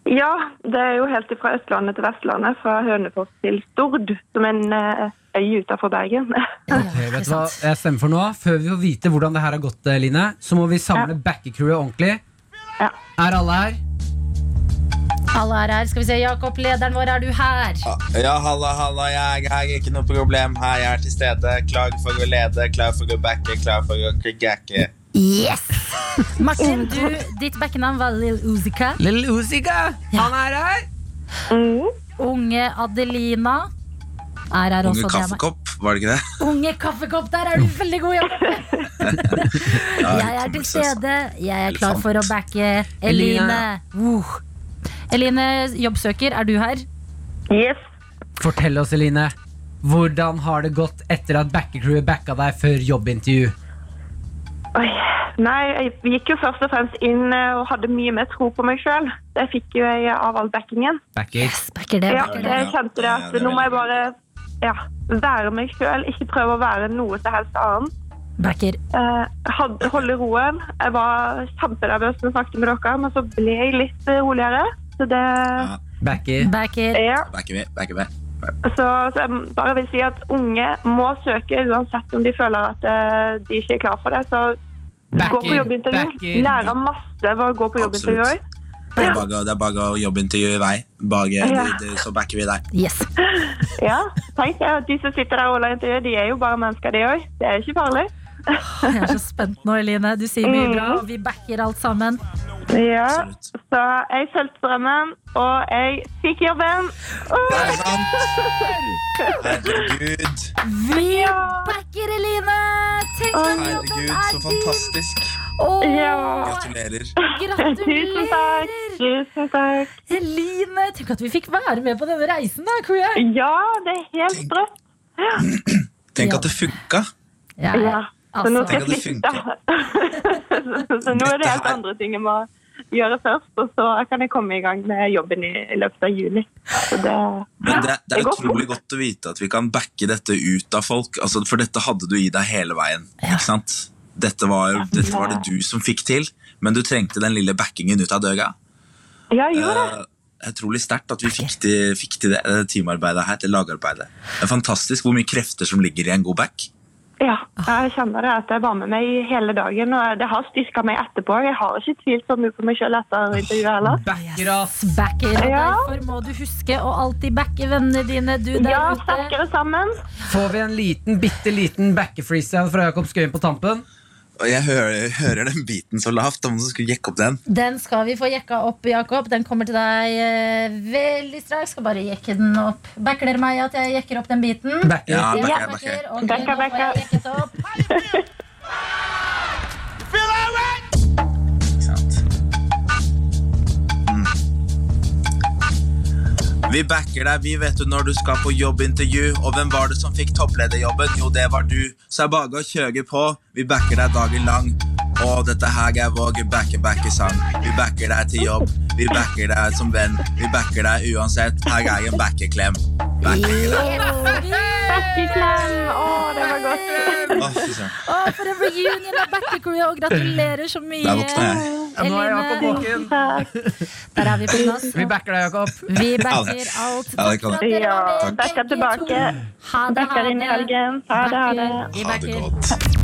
Speaker 13: Ja, det er jo helt fra Østlandet til Vestlandet, fra Hønefoss til Stord, som en eh, øy utenfor Bergen. [LAUGHS]
Speaker 5: Ok, vet du hva jeg stemmer for nå? Før vi får vite hvordan det her har gått, eh, Line, så må vi samle backecrewet ordentlig. Er alle her?
Speaker 4: Alle er her. Skal vi se, Jakob, lederen vår, er du her?
Speaker 16: Ja, halla, halla, jeg er her, ikke noe problem. Her, jeg er til stede. Klar for å lede, klar for å backe, klar for å gakke.
Speaker 4: Yes! [LAUGHS] Martin, du, ditt backenavn var Lill Uzika.
Speaker 5: Lill Uzika, han er her.
Speaker 4: Unge Adelina er her også.
Speaker 16: Unge kaffekopp, var det ikke det?
Speaker 4: Unge kaffekopp, der er du veldig god, jobb! [LAUGHS] Jeg er til stede. Jeg er klar for å backe Eline. Uh. Eline, jobbsøker, er du her?
Speaker 13: Yes.
Speaker 5: Fortell oss, Eline. Hvordan har det gått etter at backecrewet backa deg før jobbintervju?
Speaker 13: Oi. Nei, jeg gikk jo først og fremst inn eh, og hadde mye mer tro på meg sjøl. Det fikk jo jeg av all backingen.
Speaker 5: Backer.
Speaker 4: backer det,
Speaker 13: ja,
Speaker 4: backer det.
Speaker 13: jeg kjente det at nå må jeg bare ja, være meg sjøl, ikke prøve å være noe som helst annet.
Speaker 4: Backer.
Speaker 13: Eh, hadde, holde roen. Jeg var kjempenervøs når jeg snakket med dere, men så ble jeg litt eh, roligere. Så det
Speaker 5: Backer.
Speaker 4: Backer.
Speaker 13: Ja.
Speaker 16: Backer vi, backer vi.
Speaker 13: Så, så jeg bare vil si at unge må søke uansett om de føler at eh, de ikke er klar for det. Så gå på jobbintervju.
Speaker 16: backer.
Speaker 13: Lære masse ved å gå på jobbintervju.
Speaker 16: Det er bare, det er bare å jobbintervju i vei. Bare,
Speaker 13: Ja.
Speaker 16: det- så backer vi deg.
Speaker 4: Yes. [LAUGHS]
Speaker 13: Ja, tenk det. De som sitter der og holder intervju, de er jo bare mennesker, de òg. Det er ikke farlig. [LAUGHS]
Speaker 4: Jeg er så spent nå, Eline. Du sier mye bra, og vi backer alt sammen.
Speaker 13: Ja, så jeg fulgte drømmen, og jeg fikk jobben.
Speaker 16: Det er sant Herregud.
Speaker 4: Vi backer Eline! Tenk at jobben
Speaker 16: Herregud,
Speaker 4: er
Speaker 16: så fantastisk.
Speaker 4: Åh,
Speaker 16: Gratulerer.
Speaker 13: Tusen takk. Tusen takk.
Speaker 4: Eline, tenk at vi fikk være med på denne reisen, da, crewet.
Speaker 13: Ja, det er helt sprøtt.
Speaker 16: Tenk at det funka.
Speaker 4: Ja,
Speaker 13: Ja, så nå skal jeg
Speaker 16: det [LAUGHS]
Speaker 13: flytte. så, så nå er det helt andre ting jeg må gjøre først, og så kan jeg komme i gang med jobben i, løpet av juni. Så det,
Speaker 16: Men det, det
Speaker 13: det
Speaker 16: er
Speaker 13: det
Speaker 16: utrolig godt å vite at vi kan backe dette ut av folk. Altså, for dette hadde du i deg hele veien. Ikke sant? Dette var, dette var det du som fikk til, men du trengte den lille backingen ut av døga.
Speaker 13: Ja, jeg gjorde det.
Speaker 16: Eh, Utrolig sterkt at vi fikk til, fikk til det eh, teamarbeidet her, til lagarbeidet. Det er fantastisk hvor mye krefter som ligger i en god back.
Speaker 13: Ja, jeg kjenner det at jeg var med meg hele dagen, og det har styrka meg etterpå. Jeg har ikke tvilt så mye på meg sjøl etter intervjuet heller.
Speaker 5: Backer oss.
Speaker 4: Backer, og
Speaker 13: Ja.
Speaker 4: derfor må du huske å alltid backe vennene dine, du der
Speaker 13: Ja,
Speaker 4: ute.
Speaker 13: sterkere sammen.
Speaker 5: Får vi en liten, bitte liten backer-freestyle fra Jakob Skøyen på tampen?
Speaker 16: Og jeg hører, hører den biten så lavt. Om du skulle jekke opp den.
Speaker 4: Den skal vi få jekka opp, Jakob. Den kommer til deg eh, veldig straks. Skal bare jekke den opp. Backer dere meg at jeg jekker opp den biten?
Speaker 5: Backer.
Speaker 16: Ja, backer,
Speaker 4: Ja,
Speaker 16: backer.
Speaker 13: Backer,
Speaker 4: nå
Speaker 13: backer,
Speaker 16: backer.
Speaker 17: Vi backer deg, vi vet du når du skal på jobbintervju. Og hvem var det som fikk topplederjobben? Jo, det var du. Så er bare å kjøre på. Vi backer deg dagen lang. Og dette her er vår backer-backer-sang. Vi backer deg til jobb. Vi backer deg som venn. Vi backer deg uansett. Her er en backerklem.
Speaker 13: Backeklem! Å, det var godt.
Speaker 17: Å,
Speaker 4: for en reunion av backecrew, og gratulerer så mye.
Speaker 17: Der våkna jeg.
Speaker 6: Ja, nå er Jakob våken.
Speaker 4: Der er vi på plass.
Speaker 6: Vi backer deg, Jakob.
Speaker 4: Vi backer alt.
Speaker 17: Ja, det kan jeg.
Speaker 13: Ja,
Speaker 17: Takk.
Speaker 13: backa tilbake.
Speaker 4: Ha det, ha
Speaker 13: Backer inn i
Speaker 4: det.
Speaker 13: helgen. Ha det, ha det.
Speaker 17: Ha det godt.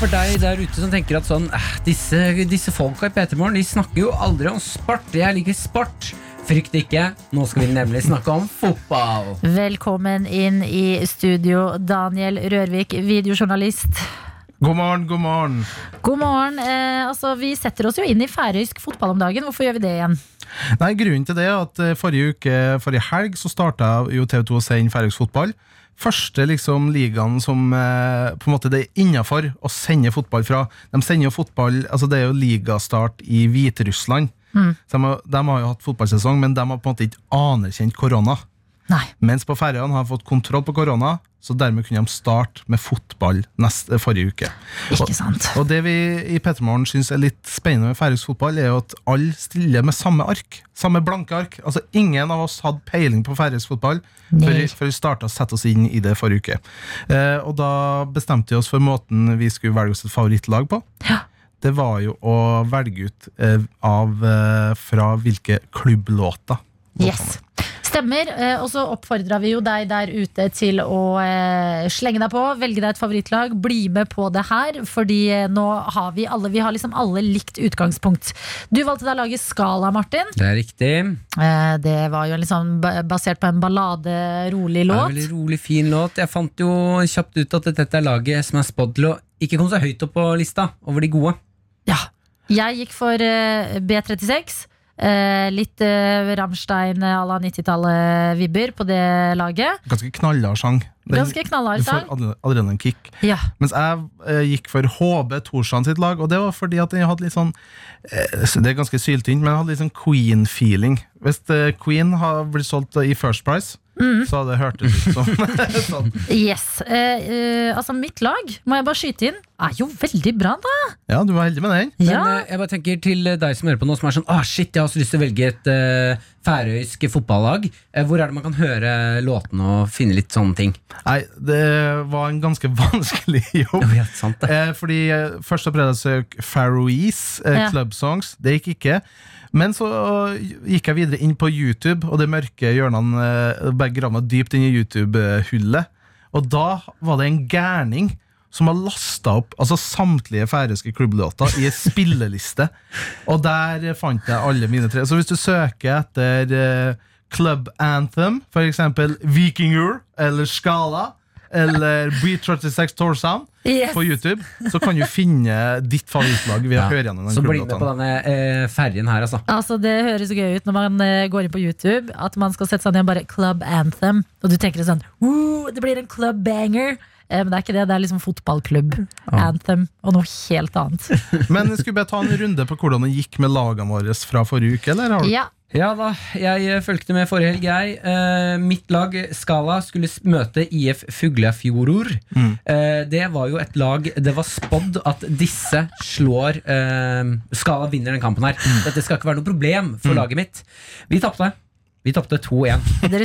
Speaker 5: For deg der ute som tenker at sånn eh, Disse, disse folka i P3 Morgen snakker jo aldri om sport. Jeg liker sport. Frykt ikke, nå skal vi nemlig snakke om fotball.
Speaker 4: Velkommen inn i studio, Daniel Rørvik, videojournalist.
Speaker 6: God morgen, god morgen.
Speaker 4: God morgen. Eh, altså, vi setter oss jo inn i færøysk fotball om dagen. Hvorfor gjør vi det igjen?
Speaker 6: Nei, Grunnen til det er at eh, forrige uke, forrige helg så starta jo TV 2 å sende færøysk fotball. Første liksom ligaen som eh, på en måte det er innafor å sende fotball fra. De sender jo fotball, altså Det er jo ligastart i Hviterussland. Mm. de, har- de har jo hatt fotballsesong, men de har på en måte ikke anerkjent korona.
Speaker 4: Nei.
Speaker 6: Mens på Færøyene har fått kontroll på korona, så dermed kunne de starte med fotball neste, forrige uke.
Speaker 4: Ikke sant?
Speaker 6: Og det vi i Petermorgen syns er litt spennende med færøysk fotball, er jo at alle stiller med samme ark. Samme blanke ark. Altså Ingen av oss hadde peiling på færøysk fotball før,
Speaker 4: Nei.
Speaker 6: før vi starta å sette oss inn i det forrige uke. Eh, og da bestemte vi oss for måten vi skulle velge oss et favorittlag på. Det var jo å velge ut eh, av eh, fra hvilke klubblåter.
Speaker 4: Yes. Stemmer. eh, Og så oppfordra vi jo deg der ute til å eh, slenge deg på, velge deg et favorittlag, bli med på det her. Fordi eh, nå har vi alle Vi har liksom alle likt utgangspunkt. Du valgte deg laget Skala, Martin.
Speaker 5: Det er riktig.
Speaker 4: Det var jo liksom basert på en ballade, rolig
Speaker 5: Det er en veldig rolig, fin låt. Jeg fant jo kjapt ut at dette er laget som er spådd til å ikke komme så høyt opp på lista over de gode.
Speaker 4: Ja. Jeg gikk for eh, B36. Eh, litt eh, Rammstein à la 90-tallet-vibber på det laget.
Speaker 6: Ganske knallhard sang. Den-
Speaker 4: Ganske knallhard
Speaker 6: Du får adrenalinkick.
Speaker 4: Ja.
Speaker 6: Mens jeg eh, gikk for HB Torsland sitt lag, og det var fordi at jeg hadde litt sånn eh, Det er ganske syltynt, men jeg hadde litt sånn Queen-feeling. Hvis eh, Queen har blitt solgt i First Price,
Speaker 4: Mhm.
Speaker 6: så det hørtes ut som [LAUGHS] sånn.
Speaker 4: Yes. Eh, eh, altså, mitt lag, må jeg bare skyte inn, er jo veldig bra, da.
Speaker 6: Ja, du var heldig med den.
Speaker 5: Men
Speaker 4: Ja.
Speaker 5: eh, jeg bare tenker til deg som hører på nå, som er sånn ah, shit, jeg har også lyst til å velge et eh, færøysk fotballag. Eh, hvor er det man kan høre låtene og finne litt sånne ting?
Speaker 6: Nei, det var en ganske [LAUGHS] vanskelig jobb.
Speaker 5: Ja, sant.
Speaker 6: Eh, fordi eh, Først så prøvde jeg å søke Faroese eh,
Speaker 4: Ja.
Speaker 6: Club Songs. Det gikk ikke. Men så gikk jeg videre inn på YouTube, og de mørke hjørnene bare gravde meg dypt inn i YouTube-hullet. Og da var det en gærning som har lasta opp altså samtlige færøyske klubblåter i en [LAUGHS] spilleliste. Og der fant jeg alle mine tre. Så hvis du søker etter eh, Club Anthem, eksempel Vikingur eller Skala eller B36 Torsound
Speaker 4: Yes.
Speaker 6: på YouTube, så kan du finne ditt favorittlag ved å
Speaker 5: Ja.
Speaker 6: høre gjennom den
Speaker 5: Så bli med på denne eh, ferjen her, altså.
Speaker 4: Altså, det høres så gøy ut når man eh, går inn på YouTube, at man skal sette seg ned og bare Club Anthem, og du tenker sånn Det blir en club banger. Eh, men det er ikke det, det er liksom fotballklubb. Anthem og noe helt annet. [LAUGHS]
Speaker 6: Men skulle bare ta en runde på hvordan det gikk med lagene våre fra forrige uke. Eller har du?
Speaker 4: Ja,
Speaker 5: Ja da, jeg eh, fulgte med forrige helg, jeg. Eh, mitt lag, Skala, skulle møte IF Fuglafjordur. Eh, det var jo et lag Det var spådd at disse slår eh, Skala vinner den kampen her. Dette skal ikke være noe problem for laget mitt. Vi tapte. Vi tapte 2-1.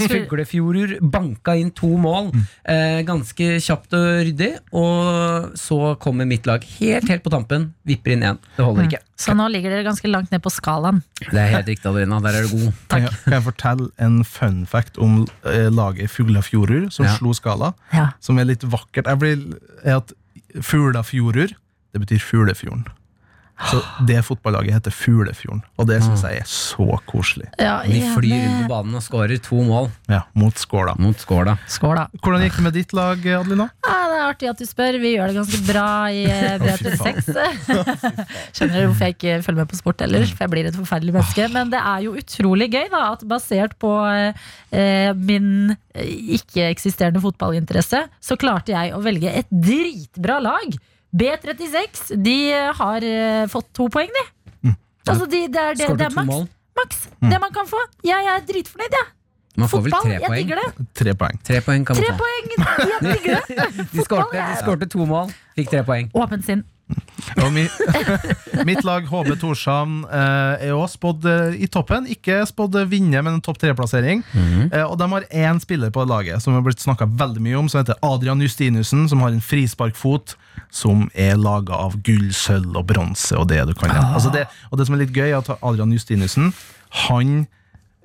Speaker 5: Fuglefjordur banka inn to mål eh, ganske kjapt og ryddig. Og så kommer mitt lag helt helt på tampen, vipper inn én. Det holder ikke.
Speaker 4: Så nå ligger dere ganske langt ned på skalaen.
Speaker 5: Det er helt riktig, Adelina. Der er du god.
Speaker 6: Kan jeg, kan jeg fortelle en fun fact om eh, laget Fuglafjordur, som
Speaker 5: Ja.
Speaker 6: slo Skala?
Speaker 4: Ja.
Speaker 6: Som er litt vakkert. Jeg blir, er at Fuglafjordur, det betyr Fuglefjorden. Så det fotballaget heter Fuglefjorden, og det syns jeg er så koselig.
Speaker 4: Ja,
Speaker 5: De flyr rundt på banen og skårer to mål
Speaker 6: Ja, Mot Skåla.
Speaker 5: mot Skåla.
Speaker 4: skåla.
Speaker 6: Hvordan gikk det med ditt lag, Adelina?
Speaker 4: Ja, det er artig at du spør. Vi gjør det ganske bra i eh, B36. [LAUGHS] Skjønner du hvorfor jeg ikke følger med på sport ellers? For jeg blir et forferdelig menneske. Men det er jo utrolig gøy da, at basert på eh, min eh, ikke-eksisterende fotballinteresse, så klarte jeg å velge et dritbra lag B36 de har eh, fått to poeng, de. Altså, de det, er, det,
Speaker 5: Skårte
Speaker 4: det er
Speaker 5: to
Speaker 4: maks.
Speaker 5: mål.
Speaker 4: maks det man kan få. Jeg er dritfornøyd, jeg.
Speaker 5: Man får vel
Speaker 4: Fotball,
Speaker 5: tre
Speaker 4: jeg
Speaker 5: poeng.
Speaker 4: digger det.
Speaker 6: Tre poeng.
Speaker 5: Tre poeng kan
Speaker 4: Tre
Speaker 5: man få.
Speaker 4: poeng! Jeg digger det. [LAUGHS]
Speaker 5: De skårte, de skårte to mål, fikk tre poeng.
Speaker 4: Åpent sinn.
Speaker 6: Og mi, [LAUGHS] mitt lag HB Torshavn eh, er også spådd eh, i toppen. Ikke spådd vinne, men en topp tre-plassering. Eh, og de har én spiller på laget som har blitt snakka veldig mye om, som heter Adrian Justinussen, som har en frisparkfot som er laga av gull, sølv og bronse og det du kan. Altså det, og det som er litt gøy, er at Adrian Justinussen, han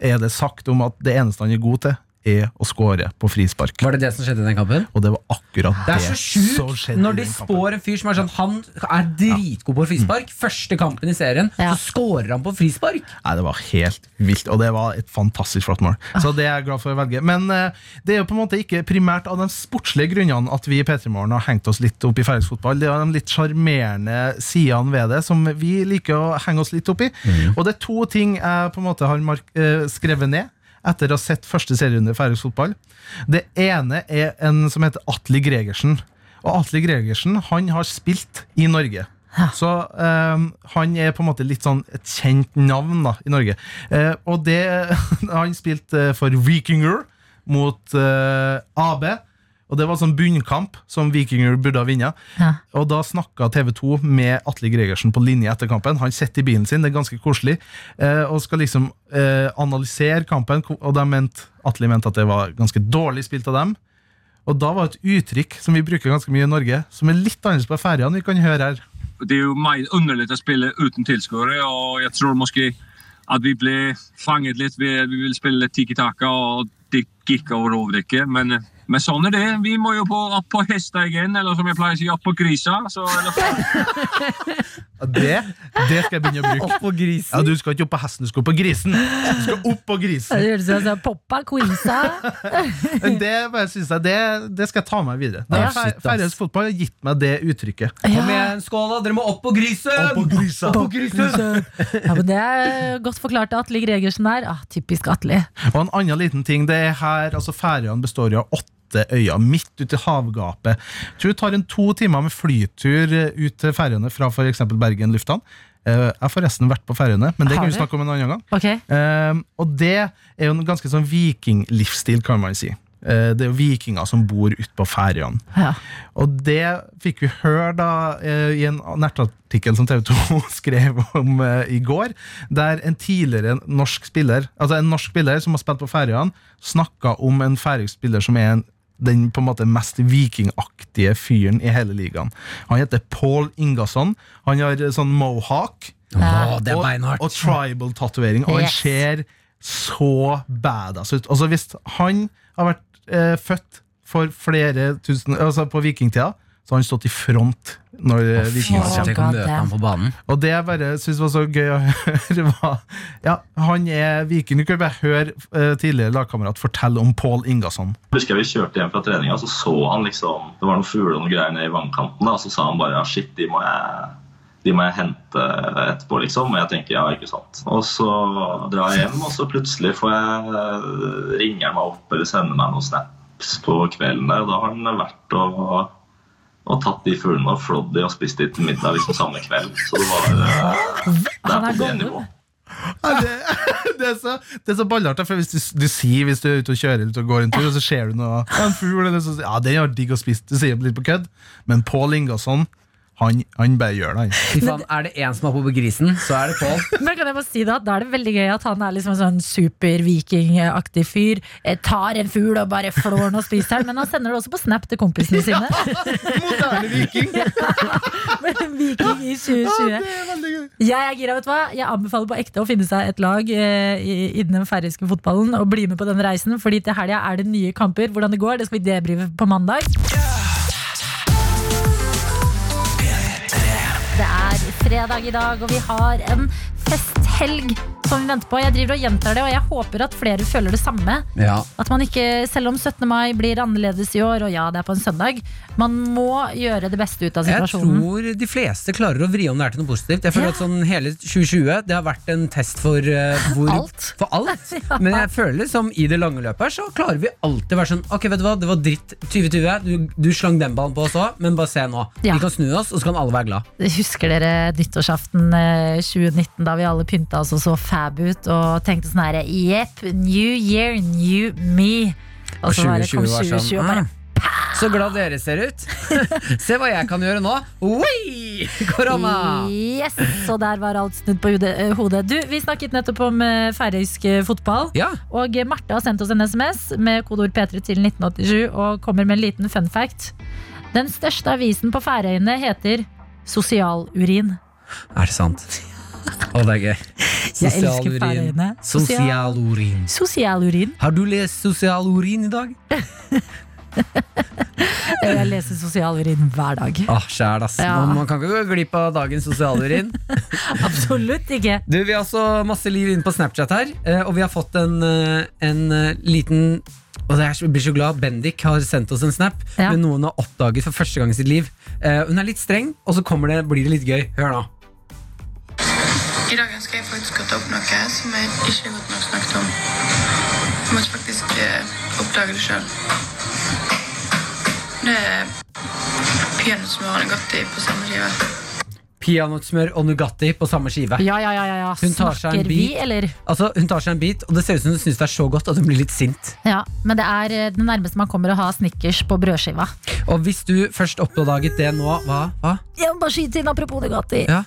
Speaker 6: er det sagt om at det eneste han er god til, er å skåre på frispark.
Speaker 5: Var det det som skjedde i den kampen?
Speaker 6: Og det var akkurat
Speaker 5: Det
Speaker 6: det,
Speaker 5: er så sjukt når de spår en fyr som er sånn Han er dritgod på frispark. Første kampen i serien, så scorer han på frispark!
Speaker 6: Nei, det var helt vilt, og det var et fantastisk flott mål. Så det er jeg glad for å velge. Men uh, det er jo på en måte ikke primært av de sportslige grunnene at vi i P3 Morgen har hengt oss litt opp i færøysk fotball. Det er de litt sjarmerende sidene ved det som vi liker å henge oss litt opp i. Og det er to ting jeg på en måte har mark eh, skrevet ned etter å ha sett første serierunde i færøysk fotball. Det ene er en som heter Atli Gregersen. Og Atli Gregersen han har spilt i Norge. Så eh, han er på en måte litt sånn et kjent navn da, i Norge. Eh, og det [LAUGHS] Han spilte eh, for Vikinger mot eh, AB. Og det var sånn bunnkamp som Vikinger burde ha vunnet. Og da snakka TV2 med Atle Gregersen på linje etter kampen. Han sitter i bilen sin, det er ganske koselig, eh, og skal liksom eh, analysere kampen. Og ment, Atle mente at det var ganske dårlig spilt av dem. Og da var et uttrykk som vi bruker ganske mye i Norge, som er litt annerledes på ferjene. Vi kan høre her.
Speaker 18: Det er jo meget underlig å spille uten tilskuere, og jeg tror måske at vi ble fanget litt vi ville spille tiki-taka, og det gikk over overdekket. Men, men sånn er det. Vi må jo på, opp på hester igjen, eller som jeg pleier å si, opp på grisa. Så, eller, [LAUGHS]
Speaker 6: Det, det skal jeg begynne å bruke.
Speaker 5: Opp på grisen?
Speaker 6: Ja, Du skal ikke opp på hesten, du skal opp på grisen. Du skal opp på
Speaker 4: Det
Speaker 6: grisen.
Speaker 4: høres ut som poppa quiza.
Speaker 6: Men [LAUGHS] det, synes jeg, det, det skal jeg ta med videre. Det
Speaker 5: Ja.
Speaker 6: Færøysk fotball har gitt meg det uttrykket.
Speaker 5: Kom igjen, skål, da! Dere må opp på grisen!
Speaker 6: Opp på grisen!
Speaker 5: Opp på grisen!
Speaker 4: Ja, men det er godt forklart av Atle Gregersen der. Ah, typisk Atle.
Speaker 6: Og en annen liten ting, det er her, altså Færøyene består jo av åtte øyer midt ute i havgapet. Jeg tror det tar en to timer med flytur eh, ut til Færøyene fra f.eks. Bergen lufthavn. Eh, Jeg har forresten vært på Færøyene, men det kan vi snakke om en annen gang.
Speaker 4: Okay.
Speaker 6: Eh, og det er jo en ganske sånn vikinglivsstil, kan man si. Det er jo vikinger som bor ute på Færøyene.
Speaker 4: Ja.
Speaker 6: Og det fikk vi høre da i en nettartikkel som TV 2 [LAUGHS] skrev om i går, der en tidligere norsk spiller, altså en norsk spiller som har spilt på Færøyene, snakka om en færøysk spiller som er en den på en måte mest vikingaktige fyren i hele ligaen. Han heter Paul Ingasson. Han har sånn mohawk.
Speaker 5: ja.
Speaker 6: og, og tribal-tatovering. Og han
Speaker 4: Yes.
Speaker 6: ser så badass ut. Altså Hvis han har vært eh, født for flere tusen Altså på vikingtida, så har han stått i front når oh, vikingene
Speaker 4: fy.
Speaker 6: kommer.
Speaker 4: kan
Speaker 5: møte ham på banen.
Speaker 6: Og det jeg bare synes var så gøy å [LAUGHS] høre, var Ja, han er viking. Du kan bare høre uh, tidligere lagkamerat fortelle om Paul Ingasson.
Speaker 19: husker jeg vi kjørte hjem fra treninga, så så han liksom Det var noen fugler og noen greier nede i vannkanten. da, Så sa han bare ja, shit, de må jeg, de må jeg hente etterpå, liksom. Og jeg tenker ja, ikke sant. Og så drar jeg hjem, og så plutselig får jeg ringer han meg opp eller sender meg noen snaps på kvelden der. Og da har han vært og, og tatt de fuglene og flådd de og spist de til middag liksom samme kveld. Så det var eh, Det er på det nivået.
Speaker 6: Ja, det, [LAUGHS] det er så, det er så for hvis du, du sier hvis du er ute og kjører ut og går en tur, og så ser du noe, en fugl, eller så, ja, den har digg å spise. Du sier litt på kødd, men Paul Ingasson, han, han bare gjør det, han.
Speaker 5: Er det én som er på grisen, så er det Pål. [LAUGHS]
Speaker 4: Men kan jeg bare si det at Da er det veldig gøy at han er liksom en sånn super-vikingaktig fyr. Eh, Tar en fugl og bare flår den og spiser den. Men han sender det også på Snap til kompisene sine. [LAUGHS]
Speaker 6: Moderne viking! [LAUGHS]
Speaker 4: Viking i 2020. Jeg er gira, vet du hva? Jeg anbefaler på ekte å finne seg et lag eh, i- innen den færøyske fotballen og bli med på den reisen. Fordi til helga er det nye kamper. Hvordan det går, det skal vi debrive på mandag. Fredag i dag, og vi har en festhelg som vi venter på. Jeg driver og gjentar det, og jeg håper at flere føler det samme.
Speaker 5: Ja.
Speaker 4: At man ikke, selv om 17. mai blir annerledes i år, og ja, det er på en søndag, man må gjøre det beste ut av situasjonen.
Speaker 5: Jeg tror de fleste klarer å vri om det er til noe positivt. Jeg føler at sånn Hele 2020 Det har vært en test for uh, [LAUGHS] hvor,
Speaker 4: Alt.
Speaker 5: For alt. [LAUGHS] Men jeg føler som i det lange løpet så klarer vi alltid å være sånn Ok, vet du hva, det var dritt 2020. Du, du slang den ballen på oss òg, men bare se nå.
Speaker 4: Ja.
Speaker 5: Vi kan snu oss, og så kan alle være glad.
Speaker 4: Husker dere nyttårsaften eh, 2019 da vi alle pynta oss og så fab ut og tenkte sånn herre Jepp, new year, new me. Og så bare kom 2020 og bare
Speaker 5: «Ah, Så glad dere ser ut. [LAUGHS] se hva jeg kan gjøre nå. Oi! [LAUGHS] Korona!
Speaker 4: Yes, og der var alt snudd på hodet- eh. Du, Vi snakket nettopp om eh, færøysk eh, fotball.
Speaker 5: Ja.
Speaker 4: Og Marte har sendt oss en SMS med kodeord P3 til 1987 og kommer med en liten fun fact. Den største avisen på Færøyene heter Sosialurin.
Speaker 5: Er det sant? Å, det er gøy.
Speaker 4: Jeg elsker. Færøyene.
Speaker 5: Sosialurin.
Speaker 4: Sosialurin.
Speaker 5: Har du lest sosialurin i dag? [LAUGHS]
Speaker 4: Jeg leser Sosialurin hver dag.
Speaker 5: Åh, sjæl, ass.
Speaker 4: Ja.
Speaker 5: Man, kan ikke gå glipp av dagens sosialurin. [LAUGHS]
Speaker 4: Absolutt ikke.
Speaker 5: Du, Vi har også masse liv inne på Snapchat her, eh, og vi har fått en, eh, en eh, liten og jeg er blir så glad Bendik har sendt oss en snap
Speaker 4: Ja.
Speaker 5: med noe hun har oppdaget for første gang i sitt liv. Hun er litt streng, og så det, blir det litt gøy. Hør nå.
Speaker 20: I dag ønsker jeg faktisk å ta opp noe som jeg ikke har godt nok snakket om. Jeg måtte faktisk eh, oppdage det sjøl. Det er peanøttsmør og Nugatti på samme skive.
Speaker 5: Peanøttsmør og Nugatti på samme skive.
Speaker 4: Ja, ja, ja, ja, ja.
Speaker 5: Hun tar seg en
Speaker 4: bit, vi, eller?
Speaker 5: Altså, hun tar seg en bit, og det ser ut som hun syns det er så godt at hun blir litt sint.
Speaker 4: Ja, men det er eh, det nærmeste man kommer å ha Snickers på brødskiva.
Speaker 5: Og hvis du først oppdaget det nå, hva? hva?
Speaker 4: Jeg må bare skyte inn apropos Nugatti.
Speaker 5: Ja.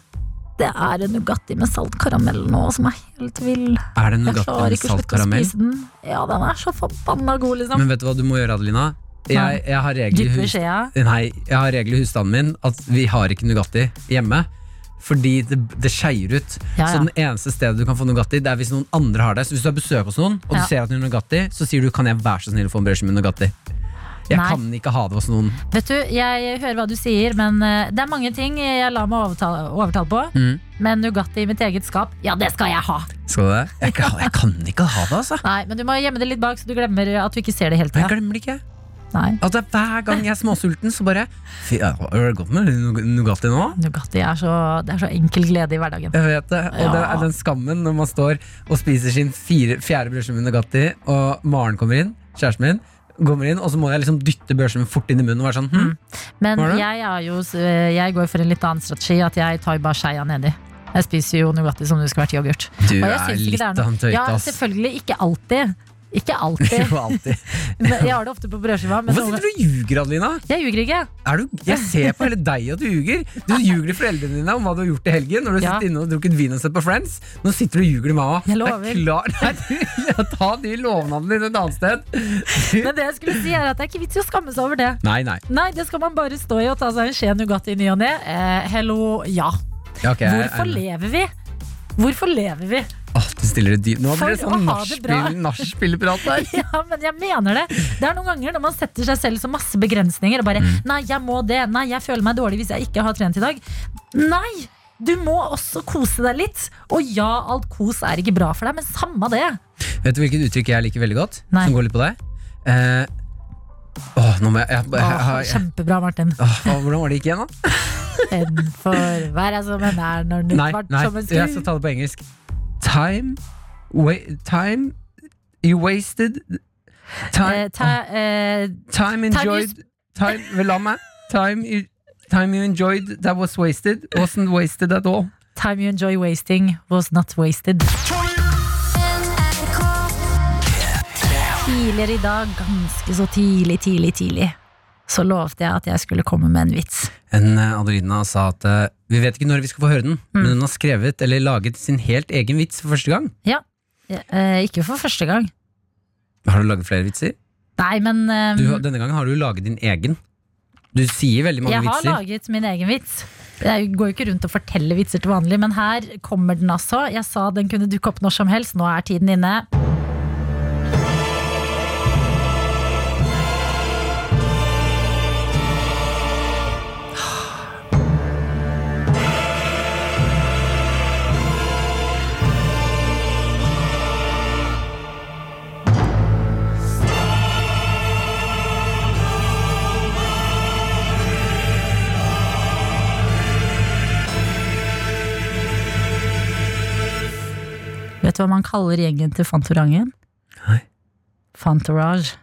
Speaker 4: Det er en Nugatti med salt karamell nå som er helt vill.
Speaker 5: Er det Nugatti med salt karamell?
Speaker 4: den. Ja, den er så forbanna god, liksom.
Speaker 5: Men vet du hva du må gjøre, Adelina? Jeg, jeg har regel i husstanden min at vi har ikke Nugatti hjemme. Fordi det, det skeier ut.
Speaker 4: Ja, ja.
Speaker 5: Så den eneste stedet du kan få Nugatti, det er hvis noen andre har det. Så hvis du har besøk hos noen, og du
Speaker 4: Ja.
Speaker 5: ser at de har Nugatti, så sier du 'kan jeg være så snill å få en brødskive med Nugatti'? Jeg
Speaker 4: Nei.
Speaker 5: kan ikke ha det hos noen.
Speaker 4: Vet du, Jeg hører hva du sier, men eh, det er mange ting jeg lar meg overtale, overtale på.
Speaker 5: Mm.
Speaker 4: Men Nugatti i mitt eget skap, ja, det skal jeg ha.
Speaker 5: Skal du det? Jeg, kan- jeg kan ikke ha det, altså.
Speaker 4: Nei, Men du må gjemme det litt bak, så du glemmer at du ikke ser det hele
Speaker 5: Jeg glemmer det ikke.
Speaker 4: Nei.
Speaker 5: Altså, hver gang jeg er småsulten, så bare Fy, ja, Har det gått med Nug- Nugatti nå?
Speaker 4: Nugatti er så, det er så enkel glede i hverdagen.
Speaker 5: Jeg vet det, og det er den skammen når man står og spiser sin fire, fjerde brødskive med Nugatti, og Maren kommer inn, kjæresten min, kommer inn, og så må jeg liksom dytte brødskiven fort inn i munnen og være sånn hm,
Speaker 4: Men
Speaker 5: er det?
Speaker 4: jeg, er jo, jeg går for en litt annen strategi, at jeg tar bare skeia nedi. Jeg spiser jo Nugatti som om det skulle vært yoghurt.
Speaker 5: Du er litt
Speaker 4: noe-
Speaker 5: av en ass.
Speaker 4: Ja, selvfølgelig. Ikke alltid. Ikke alltid. [LAUGHS]
Speaker 5: Jo, alltid. [LAUGHS]
Speaker 4: Men jeg har det ofte på brødskiva. men
Speaker 5: Hvorfor
Speaker 4: noen-
Speaker 5: sitter du og ljuger, Adelina?
Speaker 4: Jeg ljuger ikke.
Speaker 5: Du, jeg ser på hele deg at du ljuger. Du ljuger til foreldrene dine om hva du har gjort i helgen. Når du
Speaker 4: Ja.
Speaker 5: sitter inne og drukket vin og sett på Friends. Nå sitter du og ljuger til mamma.
Speaker 4: Jeg
Speaker 5: Det er
Speaker 4: lover. [LAUGHS]
Speaker 5: ta de lovnadene dine et annet sted.
Speaker 4: Men det jeg skulle si er at det er ikke vits i å skamme seg over det.
Speaker 5: Nei, nei.
Speaker 4: Nei, det skal man bare stå i og ta seg en skje Nugatti i ny og ne. Eh, hello, ja.
Speaker 5: Okay,
Speaker 4: Hvorfor
Speaker 5: jeg-
Speaker 4: lever vi? Hvorfor lever vi?
Speaker 5: Åh, du stiller det dypt. Nå blir det sånn [LAUGHS] nachspielprat her.
Speaker 4: Ja, men jeg mener det. Det er noen ganger når man setter seg selv så masse begrensninger og bare
Speaker 5: Mm.
Speaker 4: Nei, jeg må det. Nei, jeg føler meg dårlig hvis jeg ikke har trent i dag. Nei! Du må også kose deg litt. Og ja, alt kos er ikke bra for deg, men samme det.
Speaker 5: Vet du hvilket uttrykk jeg liker veldig godt?
Speaker 4: Nei.
Speaker 5: Som går litt på deg? Eh, åh, nå må jeg, jeg, jeg, jeg,
Speaker 4: kjempebra, Martin.
Speaker 5: åh, Hvordan var det ikke igjen, da? [LAUGHS]
Speaker 4: En for hver er som en er når den
Speaker 5: Nei, nei
Speaker 4: som en
Speaker 5: jeg skal ta det på engelsk. Time wa- Time You wasted Time,
Speaker 4: uh, ta, uh,
Speaker 5: time enjoyed Time [LAUGHS] la meg. Time you, time you enjoyed that was wasted, wasn't wasted at all.
Speaker 4: time you enjoy wasting was not wasted. Tidligere i dag, ganske så tidlig, tidlig, tidlig, så lovte jeg at jeg skulle komme med en vits.
Speaker 5: En eh, Adelina sa at vi vet ikke når vi skal få høre den,
Speaker 4: Mm.
Speaker 5: men hun har skrevet eller laget sin helt egen vits for første gang.
Speaker 4: Ja, eh, ikke for første gang.
Speaker 5: Har du laget flere vitser?
Speaker 4: Nei, men um,
Speaker 5: Du, denne gangen har du laget din egen. Du sier veldig mange
Speaker 4: jeg har
Speaker 5: vitser.
Speaker 4: laget min egen vits. Jeg går jo ikke rundt og forteller vitser til vanlig, men her kommer den altså. Jeg sa den kunne dukke opp når som helst. Nå er tiden inne. Vet du hva man kaller gjengen til Fantorangen?
Speaker 5: Nei.
Speaker 4: Fantorage.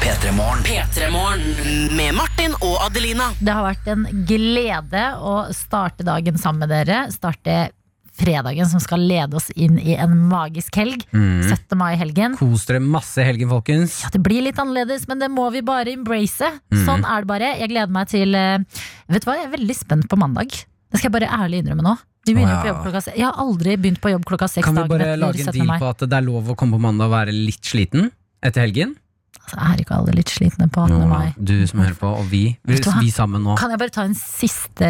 Speaker 14: P3morgen.
Speaker 3: P3morgen med Martin og Adelina.
Speaker 4: Det har vært en glede å starte dagen sammen med dere. Starte fredagen som skal lede oss inn i en magisk helg.
Speaker 5: Mm.
Speaker 4: 17. mai-helgen.
Speaker 5: Kos dere masse i helgen, folkens.
Speaker 4: Ja, det blir litt annerledes, men det må vi bare embrace.
Speaker 5: Mm.
Speaker 4: Sånn er det bare. Jeg gleder meg til eh, Vet du hva, jeg er veldig spent på mandag. Det skal jeg bare ærlig innrømme nå.
Speaker 5: Å, ja.
Speaker 4: på jobb klokka Jeg har aldri begynt på jobb klokka seks
Speaker 5: Kan vi bare lage en deal på at det er lov å komme på mandag og være litt sliten etter helgen?
Speaker 4: Altså, er ikke alle litt slitne på 18. Mai?
Speaker 5: du som hører på, og vi. Vi,
Speaker 4: du
Speaker 5: vi sammen nå.
Speaker 4: Kan jeg bare ta en siste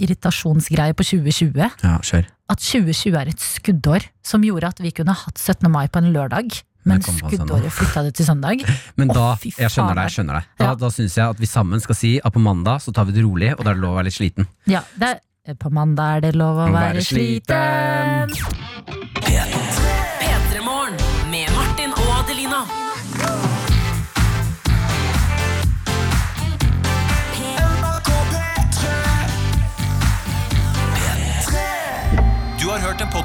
Speaker 4: irritasjonsgreie på 2020?
Speaker 5: Ja, kjør.
Speaker 4: At 2020 er et skuddår som gjorde at vi kunne hatt 17. mai på en lørdag. Men skuddåret flytta det til søndag. [LAUGHS]
Speaker 5: Men da, jeg skjønner deg, jeg skjønner deg. Da, da syns jeg at vi sammen skal si at på mandag så tar vi det rolig, og da er det lov å være litt sliten.
Speaker 4: Ja, det er, på mandag er det lov å
Speaker 5: Å
Speaker 4: være
Speaker 5: være sliten.
Speaker 4: sliten.